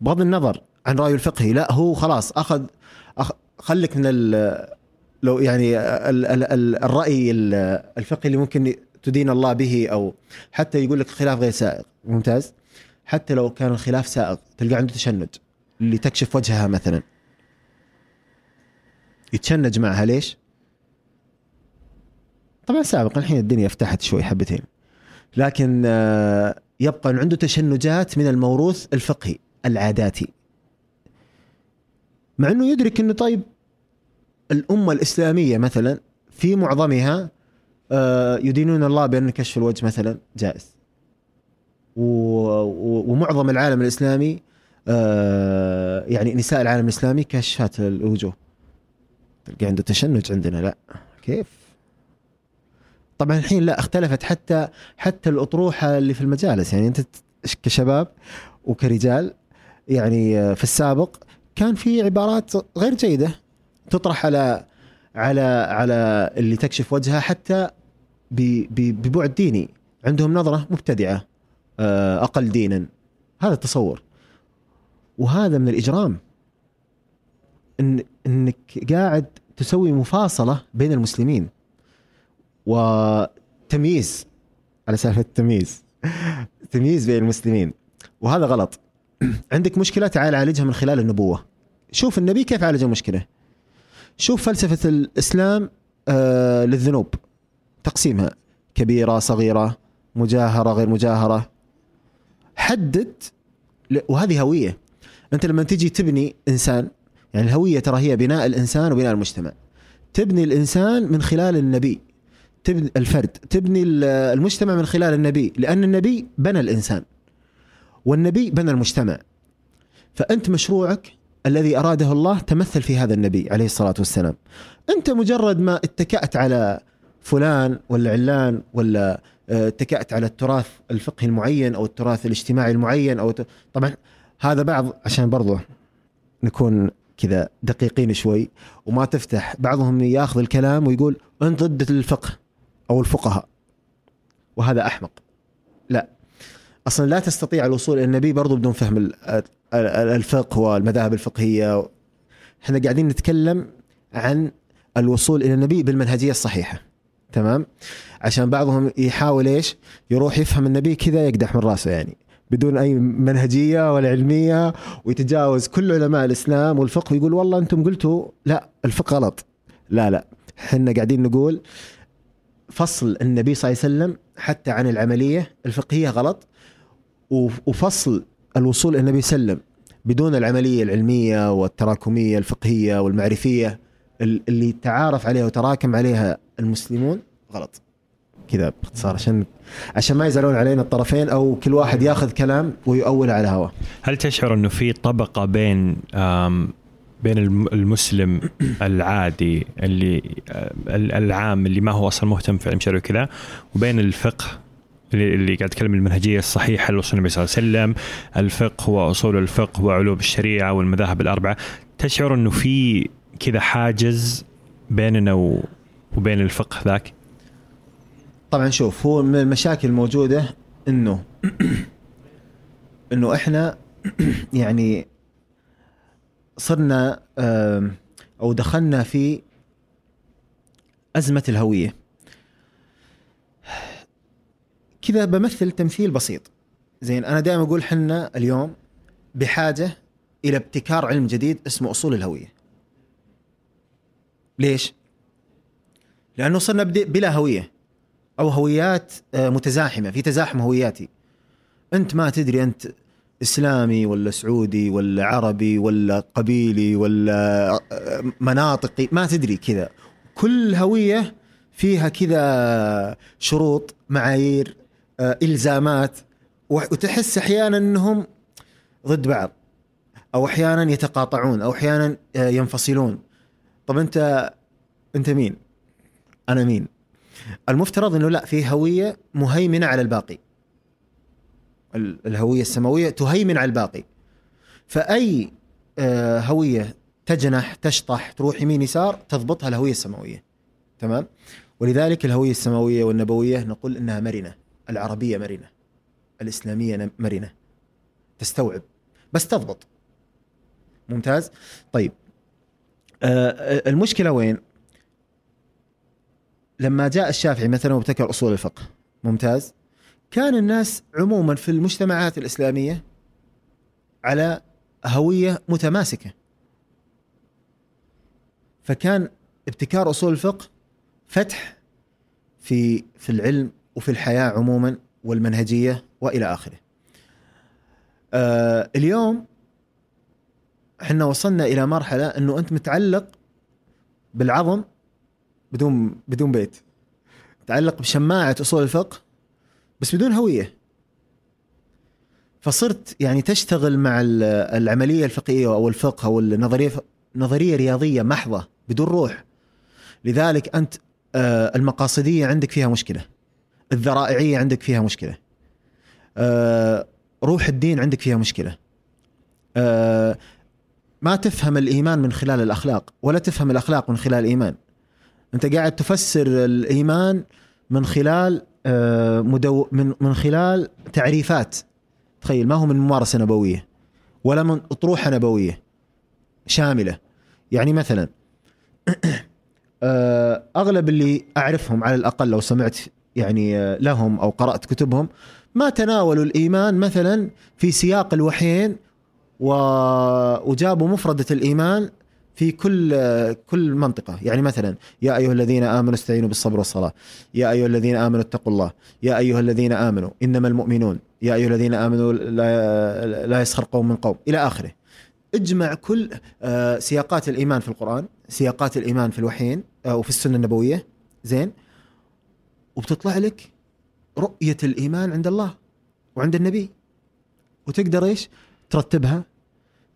بغض النظر عن رايه الفقهي لا هو خلاص أخذ أخ... خليك من ال... لو يعني ال... ال... ال... الرأي الفقهي اللي ممكن تدين الله به أو حتى يقول لك خلاف غير سائغ ممتاز؟ حتى لو كان الخلاف سائغ تلقى عنده تشنج اللي تكشف وجهها مثلا. يتشنج معها ليش؟ طبعا سابقا الحين الدنيا فتحت شوي حبتين. لكن آه، يبقى عنده تشنجات من الموروث الفقهي العاداتي. مع إنه يدرك إنه طيب الأمة الإسلامية مثلا في معظمها يدينون الله بأن كشف الوجه مثلا جائز. ومعظم العالم الإسلامي آه، يعني نساء العالم الإسلامي كشفات الوجوه. تلقى عنده تشنج عندنا لا. كيف؟ طبعا الحين لا اختلفت حتى حتى الأطروحة اللي في المجالس. يعني أنت كشباب وكرجال يعني آه، في السابق كان في عبارات غير جيدة تطرح على على على اللي تكشف وجهها حتى ببعد ديني. عندهم نظرة مبتدعة آه، أقل دينا. هذا التصور. وهذا من الإجرام. ان إنك قاعد تسوي مفاصلة بين المسلمين. وتمييز. على سالفة التمييز. تمييز بين المسلمين. وهذا غلط. عندك مشكلة تعال عالجها من خلال النبوة. شوف النبي كيف عالج المشكلة شوف فلسفة الإسلام آه للذنوب. تقسيمها. كبيرة صغيرة مجاهرة غير مجاهرة. حدد وهذه هوية. أنت لما تجي تبني إنسان يعني الهوية ترى هي بناء الإنسان وبناء المجتمع. تبني الإنسان من خلال النبي. تبني الفرد. تبني ال- المجتمع من خلال النبي. لأن النبي بنى الإنسان. والنبي بنى المجتمع. فأنت مشروعك الذي أراده الله تمثل في هذا النبي عليه الصلاة والسلام. أنت مجرد ما اتكأت على فلان ولا علان ولا آه، اتكأت على التراث الفقهي المعين أو التراث الاجتماعي المعين ت- طبعا هذا بعض عشان برضه نكون كذا دقيقين شوي وما تفتح بعضهم ياخذ الكلام ويقول انت ضد الفقه أو الفقهاء وهذا أحمق. لا. أصلا لا تستطيع الوصول إلى النبي برضو بدون فهم ال- ال- ال- الفقه والمذاهب الفقهية. إحنا قاعدين نتكلم عن الوصول إلى النبي بالمنهجية الصحيحة. تمام؟ عشان بعضهم يحاول إيش؟ يروح يفهم النبي كذا يقدح من راسه يعني بدون أي منهجية ولا علمية ويتجاوز كل علماء الإسلام والفقه ويقول والله أنتم قلتوا لا الفقه غلط. لا لا إحنا قاعدين نقول فصل النبي صلى الله عليه وسلم حتى عن العملية الفقهية غلط وف- وفصل الوصول إلى النبي صلى الله عليه وسلم بدون العملية العلمية والتراكمية الفقهية والمعرفية ال- اللي تعارف عليها وتراكم عليها المسلمون؟ غلط. كذا باختصار عشان عشان ما يزعلون علينا الطرفين أو كل واحد ياخذ كلام ويؤول على هواه هل تشعر إنه في طبقة بين بين الم- المسلم العادي اللي ال- العام اللي ما هو أصلا مهتم في علم شرعي وكذا وبين الفقه اللي اللي قاعد اتكلم المنهجية الصحيحة للرسول النبي صلى الله عليه وسلم الفقه وأصول الفقه وعلوم الشريعة والمذاهب الأربعة تشعر إنه في كذا حاجز بيننا و- وبين الفقه ذاك؟ طبعا شوف هو من المشاكل الموجوده إنه إنه إحنا يعني صرنا أو دخلنا في أزمة الهوية. كذا بمثل تمثيل بسيط. زين أنا دائما أقول حنا اليوم بحاجة إلى ابتكار علم جديد اسمه أصول الهوية. ليش؟ لأنه صرنا بلا هوية أو هويات آه، متزاحمة في تزاحم هوياتي. أنت ما تدري أنت إسلامي ولا سعودي ولا عربي ولا قبيلي ولا آه، مناطقي ما تدري كذا. كل هوية فيها كذا شروط معايير آه، إلزامات وتحس أحيانا إنهم ضد بعض أو أحيانا يتقاطعون أو أحيانا ينفصلون. طب أنت أنت مين؟ أنا مين؟ المفترض إنه لا في هوية مهيمنة على الباقي. ال- الهوية السماوية تهيمن على الباقي. فأي آه، هوية تجنح تشطح تروح يمين يسار تضبطها الهوية السماوية. تمام؟ ولذلك الهوية السماوية والنبوية نقول إنها مرنة. العربية مرنة. الإسلامية مرنة. تستوعب. بس تضبط. ممتاز؟ طيب. آه، آه، المشكلة وين؟ لما جاء الشافعي مثلا وابتكر أصول الفقه ممتاز كان الناس عموما في المجتمعات الإسلامية على هوية متماسكة فكان ابتكار أصول الفقه فتح في في العلم وفي الحياة عموما والمنهجية وإلى آخره. آه اليوم إحنا وصلنا إلى مرحلة إنه أنت متعلق بالعظم بدون بدون بيت. تعلق بشماعة أصول الفقه بس بدون هوية. فصرت يعني تشتغل مع ال- العملية الفقهية أو الفقه أو النظرية نظرية رياضية محضة بدون روح. لذلك أنت آه، المقاصدية عندك فيها مشكلة. الذرائعية عندك فيها مشكلة. آه، روح الدين عندك فيها مشكلة. آه، ما تفهم الإيمان من خلال الأخلاق ولا تفهم الأخلاق من خلال الإيمان. انت قاعد تفسر الإيمان من خلال آه، مدو من من خلال تعريفات تخيل ما هو من ممارسة نبوية ولا من أطروحة نبوية شاملة يعني مثلا آه، أغلب اللي أعرفهم على الأقل لو سمعت يعني آه، لهم أو قرأت كتبهم ما تناولوا الإيمان مثلا في سياق الوحيين. وجابوا مفردة الإيمان في كل كل منطقة. يعني مثلا يا أيها الذين آمنوا استعينوا بالصبر والصلاة. يا أيها الذين آمنوا اتقوا الله. يا أيها الذين آمنوا إنما المؤمنون. يا أيها الذين آمنوا لا لا يسخر قوم من قوم. إلى آخره. اجمع كل آه، سياقات الإيمان في القرآن سياقات الإيمان في الوحيين أو في السنة النبوية. زين؟ وبتطلع لك رؤية الإيمان عند الله وعند النبي. وتقدر إيش؟ ترتبها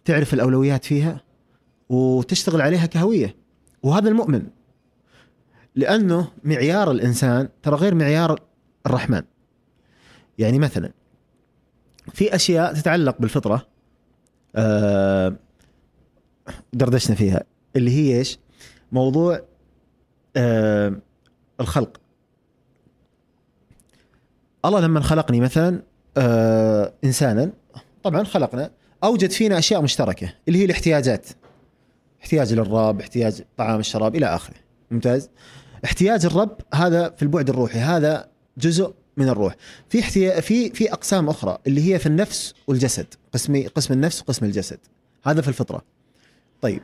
تعرف الأولويات فيها. وتشتغل عليها كهوية. وهذا المؤمن. لأنه معيار الإنسان ترى غير معيار الرحمن. يعني مثلا في أشياء تتعلق بالفطرة آه دردشنا فيها اللي هي إيش؟ موضوع آه الخلق. الله لما خلقني مثلا آه انسانا طبعا خلقنا أوجد فينا أشياء مشتركة اللي هي الاحتياجات. احتياج للرب احتياج طعام الشراب إلى آخره. ممتاز؟ احتياج الرب هذا في البعد الروحي هذا جزء من الروح. في احتيا... في في أقسام أخرى اللي هي في النفس والجسد. قسم قسم النفس وقسم الجسد. هذا في الفطرة. طيب.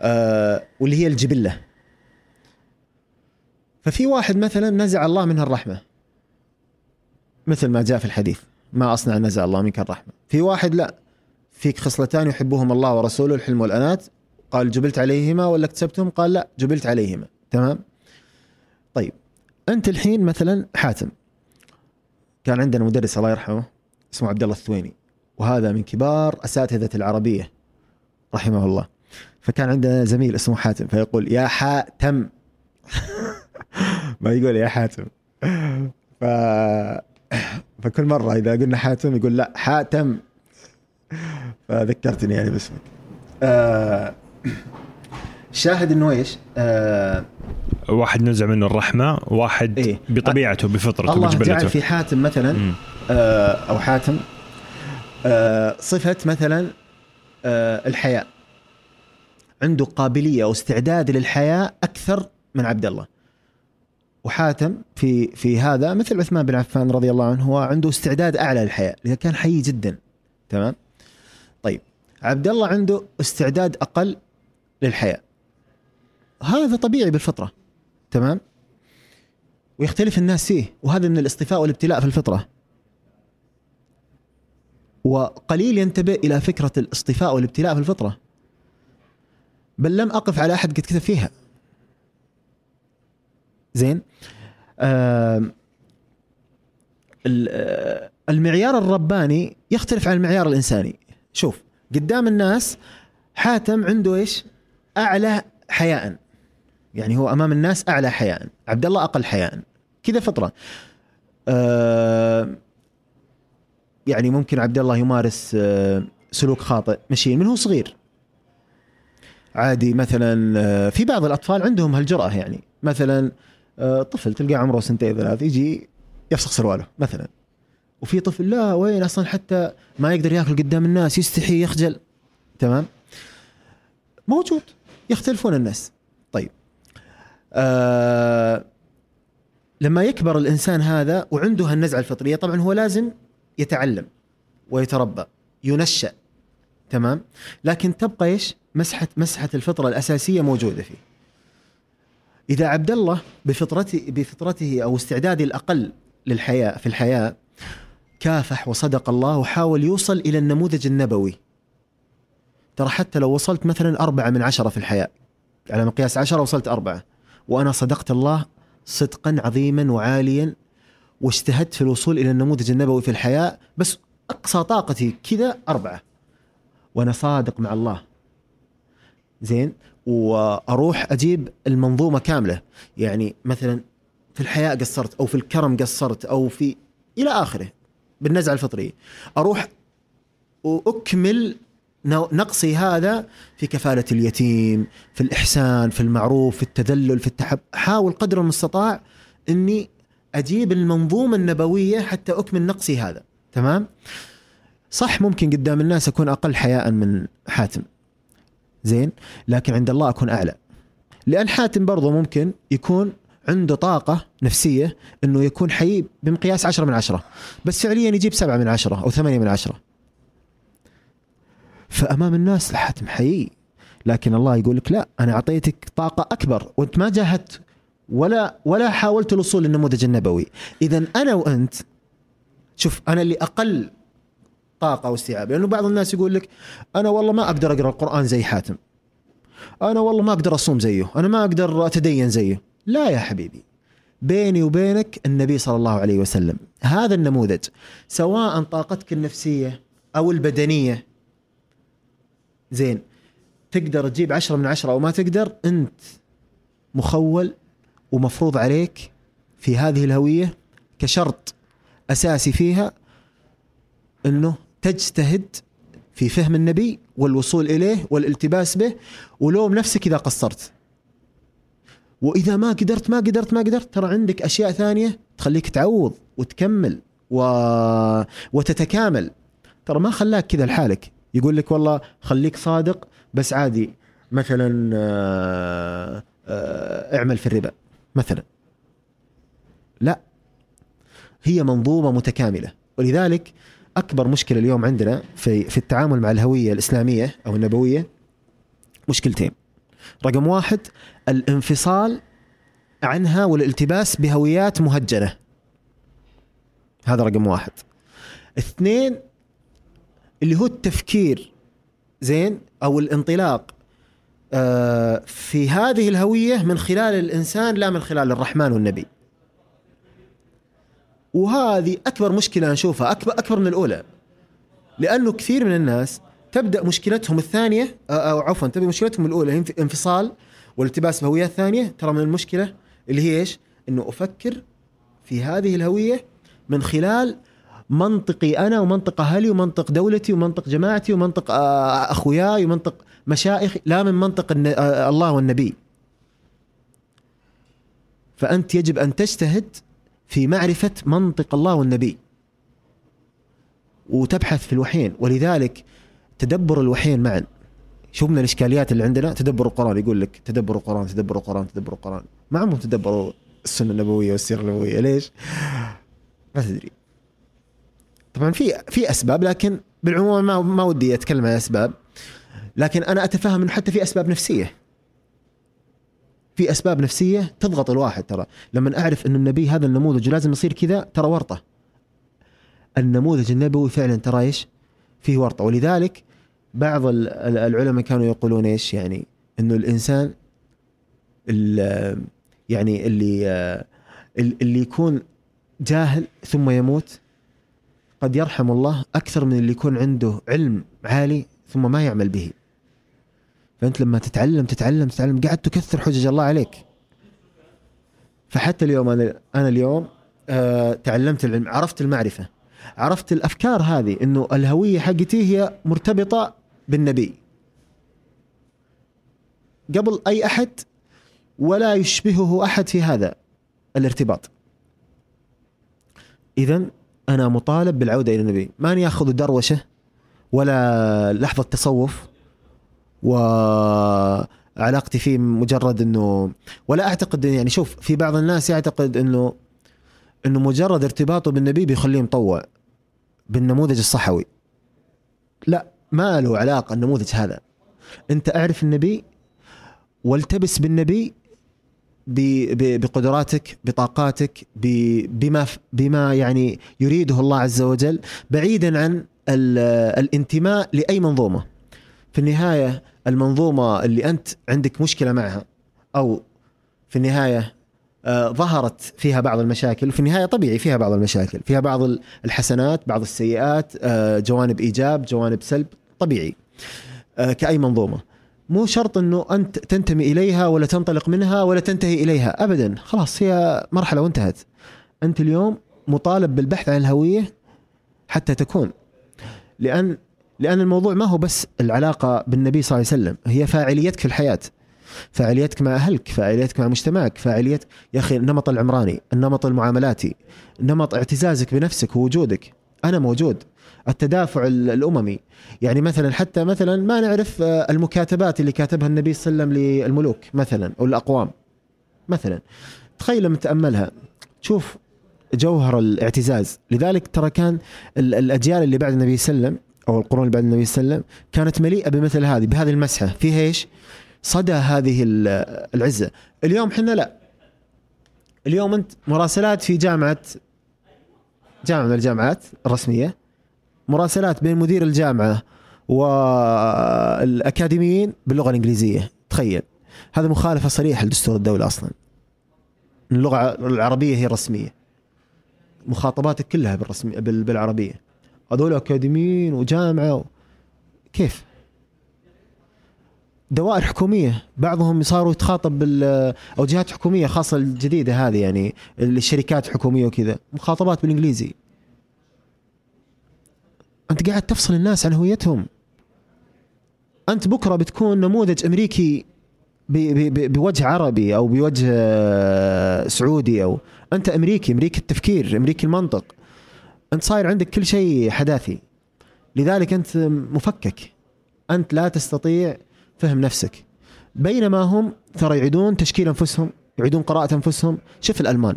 آه واللي هي الجبلة. ففي واحد مثلا نزع الله منها الرحمة. مثل ما جاء في الحديث. ما أصنع نزع الله منك الرحمة. في واحد لا. فيك خصلتان يحبهما الله ورسوله الحلم والأنات. قال جبلت عليهما ولا اكتسبتهم؟ قال لا جبلت عليهما. تمام؟ طيب أنت الحين مثلا حاتم كان عندنا مدرس الله يرحمه اسمه عبد الله الثويني وهذا من كبار أساتذة العربية رحمه الله. فكان عندنا زميل اسمه حاتم فيقول يا حاتم. ما يقول يا حاتم. ف... فكل مرة إذا قلنا حاتم يقول لا حاتم. فذكرتني يعني باسمك. آه شاهد إنه إيش؟ آه واحد نزع منه الرحمة واحد إيه؟ بطبيعته بفطرته الله جعل بجبلته في حاتم مثلا. آه أو حاتم آه صفة مثلا آه الحياء عنده قابلية أو استعداد للحياء أكثر من عبد الله وحاتم في في هذا مثل عثمان بن عفان رضي الله عنه هو عنده استعداد أعلى للحياء لأنه كان حي جدا تمام طيب عبد الله عنده استعداد أقل للحياء هذا طبيعي بالفطرة تمام؟ ويختلف الناس فيه وهذا من الاصطفاء والابتلاء في الفطرة. وقليل ينتبه إلى فكرة الاصطفاء والابتلاء في الفطرة. بل لم أقف على أحد قد كتب فيها. زين؟ آه، المعيار الرباني يختلف عن المعيار الإنساني. شوف قدام الناس حاتم عنده إيش؟ أعلى حياء. يعني هو أمام الناس أعلى حياء. عبد الله أقل حياء. كذا فطرة. آه يعني ممكن عبد الله يمارس آه سلوك خاطئ. مشين. من هو صغير؟ عادي مثلا آه في بعض الأطفال عندهم هالجرأة يعني. مثلا آه طفل تلقاه عمره سنتين ثلاث يجي يفسخ سرواله مثلا. وفي طفل لا وين أصلا حتى ما يقدر ياكل قدام الناس يستحي يخجل. تمام؟ موجود. يختلفون الناس. طيب. آه لما يكبر الإنسان هذا وعنده هالنزعة الفطرية طبعا هو لازم يتعلم ويتربى ينشأ تمام؟ لكن تبقى إيش؟ مسحة مسحة الفطرة الأساسية موجودة فيه. إذا عبد الله بفطرته بفطرته أو استعداده الأقل للحياة في الحياة كافح وصدق الله وحاول يوصل إلى النموذج النبوي. ترى حتى لو وصلت مثلا أربعة من عشرة في الحياة على مقياس عشرة وصلت أربعة وأنا صدقت الله صدقا عظيما وعاليا واجتهدت في الوصول إلى النموذج النبوي في الحياة بس أقصى طاقتي كذا أربعة. وأنا صادق مع الله. زين؟ وأروح أجيب المنظومة كاملة. يعني مثلا في الحياة قصرت أو في الكرم قصرت أو في إلى آخره بالنزعة الفطرية. أروح وأكمل نقصي هذا في كفالة اليتيم في الإحسان في المعروف في التذلل في التحب أحاول قدر المستطاع أني أجيب المنظومة النبوية حتى أكمل نقصي هذا تمام؟ صح ممكن قدام الناس أكون أقل حياء من حاتم زين؟ لكن عند الله أكون أعلى. لأن حاتم برضه ممكن يكون عنده طاقة نفسية أنه يكون حي بمقياس عشرة من عشرة بس فعليا يجيب سبعة من عشرة أو ثمانية من عشرة. فأمام الناس حاتم حي لكن الله يقول لك لا أنا أعطيتك طاقة أكبر وأنت ما جاهدت ولا ولا حاولت الوصول للنموذج النبوي. اذا أنا وأنت شوف أنا اللي أقل طاقة واستيعاب. لأنه بعض الناس يقول لك أنا والله ما أقدر أقرأ القرآن زي حاتم. أنا والله ما أقدر أصوم زيه. أنا ما أقدر أتدين زيه. لا يا حبيبي. بيني وبينك النبي صلى الله عليه وسلم. هذا النموذج سواء طاقتك النفسية أو البدنية زين. تقدر تجيب عشرة من عشرة أو ما تقدر أنت مخول ومفروض عليك في هذه الهوية كشرط أساسي فيها أنه تجتهد في فهم النبي والوصول إليه والالتباس به ولوم نفسك إذا قصرت. وإذا ما قدرت ما قدرت ما قدرت ترى عندك أشياء ثانية تخليك تعوض وتكمل و... وتتكامل. ترى ما خلاك كذا لحالك. يقول لك والله خليك صادق بس عادي مثلا آه، آه، اعمل في الربا مثلا. لا هي منظومة متكاملة. ولذلك أكبر مشكلة اليوم عندنا في في التعامل مع الهوية الإسلامية أو النبوية مشكلتين. رقم واحد الانفصال عنها والالتباس بهويات مهجنة. هذا رقم واحد. اثنين اللي هو التفكير زين؟ أو الانطلاق. آه، في هذه الهوية من خلال الإنسان لا من خلال الرحمن والنبي. وهذه أكبر مشكلة نشوفها أكبر أكبر من الأولى. لأنه كثير من الناس تبدأ مشكلتهم الثانية آه، أو عفوا تبدأ مشكلتهم الأولى هي انفصال والالتباس بهويات ثانية ترى من المشكلة اللي هي إيش؟ إنه أفكر في هذه الهوية من خلال منطقي أنا ومنطق أهلي ومنطق دولتي ومنطق جماعتي ومنطق آه، أخوياي ومنطق مشايخي لا من منطق آه، الله والنبي. فأنت يجب أن تجتهد في معرفة منطق الله والنبي. وتبحث في الوحيين. ولذلك تدبر الوحيين معا. شوف من الإشكاليات اللي عندنا. تدبر القرآن يقول لك تدبر القرآن تدبر القرآن تدبر القرآن. ما عمرهم تدبروا السنة النبوية والسيرة النبوية. ليش؟ ما تدري. طبعا في في أسباب لكن بالعموم ما ما ودي أتكلم عن أسباب. لكن أنا أتفهم إنه حتى في أسباب نفسية. في أسباب نفسية تضغط الواحد ترى. لما أعرف انه النبي هذا النموذج لازم يصير كذا ترى ورطة. النموذج النبوي فعلا ترى إيش؟ فيه ورطة. ولذلك بعض العلماء كانوا يقولون إيش؟ يعني إنه الإنسان يعني اللي اللي يكون جاهل ثم يموت قد يرحم الله أكثر من اللي يكون عنده علم عالي ثم ما يعمل به. فأنت لما تتعلم تتعلم تتعلم قاعد تكثر حجج الله عليك. فحتى اليوم أنا أنا اليوم آه تعلمت العلم عرفت المعرفة. عرفت الأفكار هذه إنه الهوية حقتي هي مرتبطة بالنبي. قبل أي أحد ولا يشبهه أحد في هذا الارتباط. اذا أنا مطالب بالعودة إلى النبي. ماني اخذ دروشة ولا لحظة تصوف وعلاقتي فيه مجرد إنه ولا أعتقد يعني شوف في بعض الناس يعتقد إنه إنه مجرد ارتباطه بالنبي بيخليه مطوع بالنموذج الصحوي. لا ما له علاقة النموذج هذا. أنت أعرف النبي والتبس بالنبي بقدراتك بطاقاتك بما بما يعني يريده الله عز وجل بعيدا عن الانتماء لأي منظومة. في النهاية المنظومة اللي أنت عندك مشكلة معها أو في النهاية آه ظهرت فيها بعض المشاكل في النهاية طبيعي فيها بعض المشاكل فيها بعض الحسنات بعض السيئات آه جوانب إيجاب جوانب سلب طبيعي آه كأي منظومة. مو شرط إنه أنت تنتمي إليها ولا تنطلق منها ولا تنتهي إليها ابدا. خلاص هي مرحلة وانتهت. أنت اليوم مطالب بالبحث عن الهوية حتى تكون. لأن لأن الموضوع ما هو بس العلاقة بالنبي صلى الله عليه وسلم هي فاعليتك في الحياة. فاعليتك مع أهلك فاعليتك مع مجتمعك فاعليت يا أخي النمط العمراني النمط المعاملاتي نمط اعتزازك بنفسك ووجودك. أنا موجود. التدافع الأممي. يعني مثلا حتى مثلا ما نعرف آه، المكاتبات اللي كاتبها النبي صلى الله عليه وسلم للملوك مثلا أو الأقوام مثلا. تخيل لما تأملها. تشوف جوهر الاعتزاز. لذلك ترى كان الأجيال اللي بعد النبي صلى الله عليه وسلم أو القرون اللي بعد النبي صلى الله عليه وسلم كانت مليئة بمثل هذه بهذه المسحة. فيها إيش؟ صدى هذه ال- العزة. اليوم إحنا لا. اليوم أنت مراسلات في جامعة جامعة من الجامعات الرسمية مراسلات بين مدير الجامعة والأكاديميين باللغة الإنجليزية. تخيل. هذا مخالفة صريحة لدستور الدولة أصلا. اللغة العربية هي الرسمية. مخاطباتك كلها بالرسمي بال- بالعربية. هذول أكاديميين وجامعة و... كيف؟ دوائر حكومية. بعضهم صاروا يتخاطب بال أو جهات حكومية خاصة الجديدة هذه يعني الشركات حكومية وكذا. مخاطبات بالإنجليزي. أنت قاعد تفصل الناس عن هويتهم. أنت بكرة بتكون نموذج أمريكي بوجه عربي أو بوجه آه، سعودي أو أنت أمريكي أمريكي التفكير أمريكي المنطق. أنت صاير عندك كل شيء حداثي. لذلك أنت مفكك. أنت لا تستطيع فهم نفسك. بينما هم ترى يعيدون تشكيل أنفسهم يعيدون قراءة أنفسهم. شوف الألمان.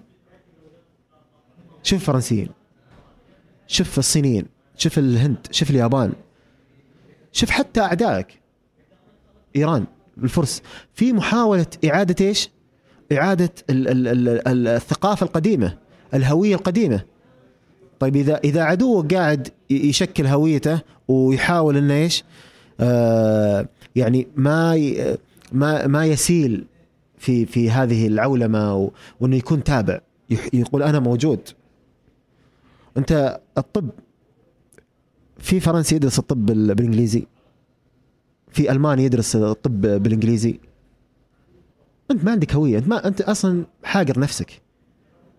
شوف الفرنسيين. شوف الصينيين. شوف الهند شوف اليابان شوف حتى أعدائك. إيران الفرس. في محاولة إعادة إيش؟ إعادة ال- ال- ال- ال- الثقافة القديمة الهوية القديمة. طيب إذا إذا عدوك قاعد يشكل هويته ويحاول إنه إيش؟ آه يعني ما ما ما يسيل في في هذه العولمة وإنه يكون تابع. يقول أنا موجود. أنت الطب. في فرنسي يدرس الطب بال- بالإنجليزي. في ألماني يدرس الطب بالإنجليزي. أنت ما عندك هوية. أنت ما أنت أصلا حاقر نفسك.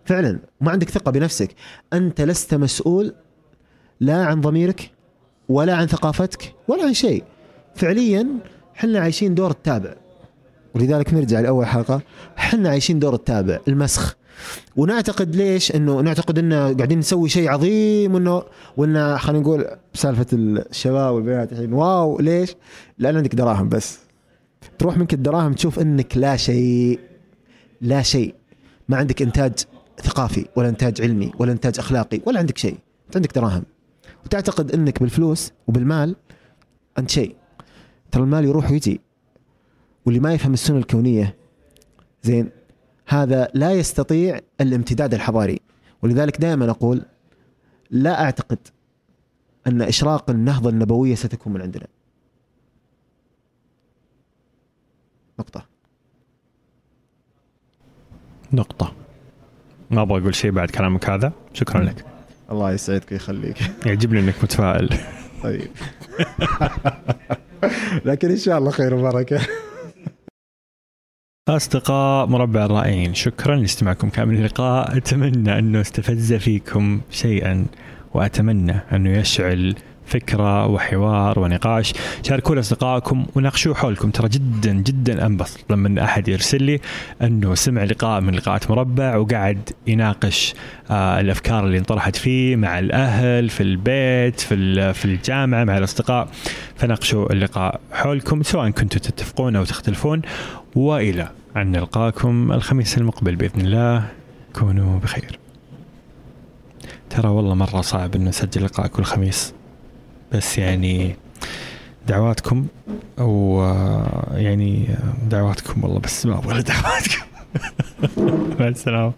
فعلا. ما عندك ثقة بنفسك. أنت لست مسؤول لا عن ضميرك ولا عن ثقافتك ولا عن شيء. فعليا إحنا عايشين دور التابع. ولذلك نرجع لأول حلقة. إحنا عايشين دور التابع. المسخ. ونعتقد ليش؟ إنه نعتقد إنه قاعدين نسوي شيء عظيم وانه وانه خلينا نقول بسالفه الشباب والبنات الحين. واو ليش؟ لأن عندك دراهم بس. تروح منك الدراهم تشوف إنك لا شيء لا شيء. ما عندك إنتاج ثقافي ولا إنتاج علمي ولا إنتاج أخلاقي ولا عندك شيء. أنت عندك دراهم. وتعتقد إنك بالفلوس وبالمال انت شيء. ترى المال يروح ويجي. واللي ما يفهم السنة الكونية زين هذا لا يستطيع الامتداد الحضاري. ولذلك دائما أقول لا أعتقد أن إشراق النهضة النبوية ستكون من عندنا. نقطة. نقطة. ما أبغى أقول شيء بعد كلامك هذا. شكرا لك. الله يسعدك ويخليك. يعجبني إنك متفائل. طيب. لكن إن شاء الله خير وبركة. أصدقاء مربع الرائعين شكرا لاستماعكم. كامل اللقاء أتمنى أنه استفز فيكم شيئا وأتمنى أنه يشعل فكرة وحوار ونقاش. شاركوا لأصدقائكم وناقشوا حولكم. ترى جدا جدا أنبسط لما أحد يرسل لي أنه سمع لقاء من لقاءات مربع وقعد يناقش آه الأفكار اللي انطرحت فيه مع الأهل في البيت في, في الجامعة مع الأصدقاء. فناقشوا اللقاء حولكم سواء كنتوا تتفقون أو تختلفون. وإلى أن نلقاكم الخميس المقبل بإذن الله. كونوا بخير. ترى والله مرة صعب إنه نسجل لقاء كل خميس. بس يعني دعواتكم أو يعني دعواتكم والله بس ما أبغى دعواتكم. مع السلامة.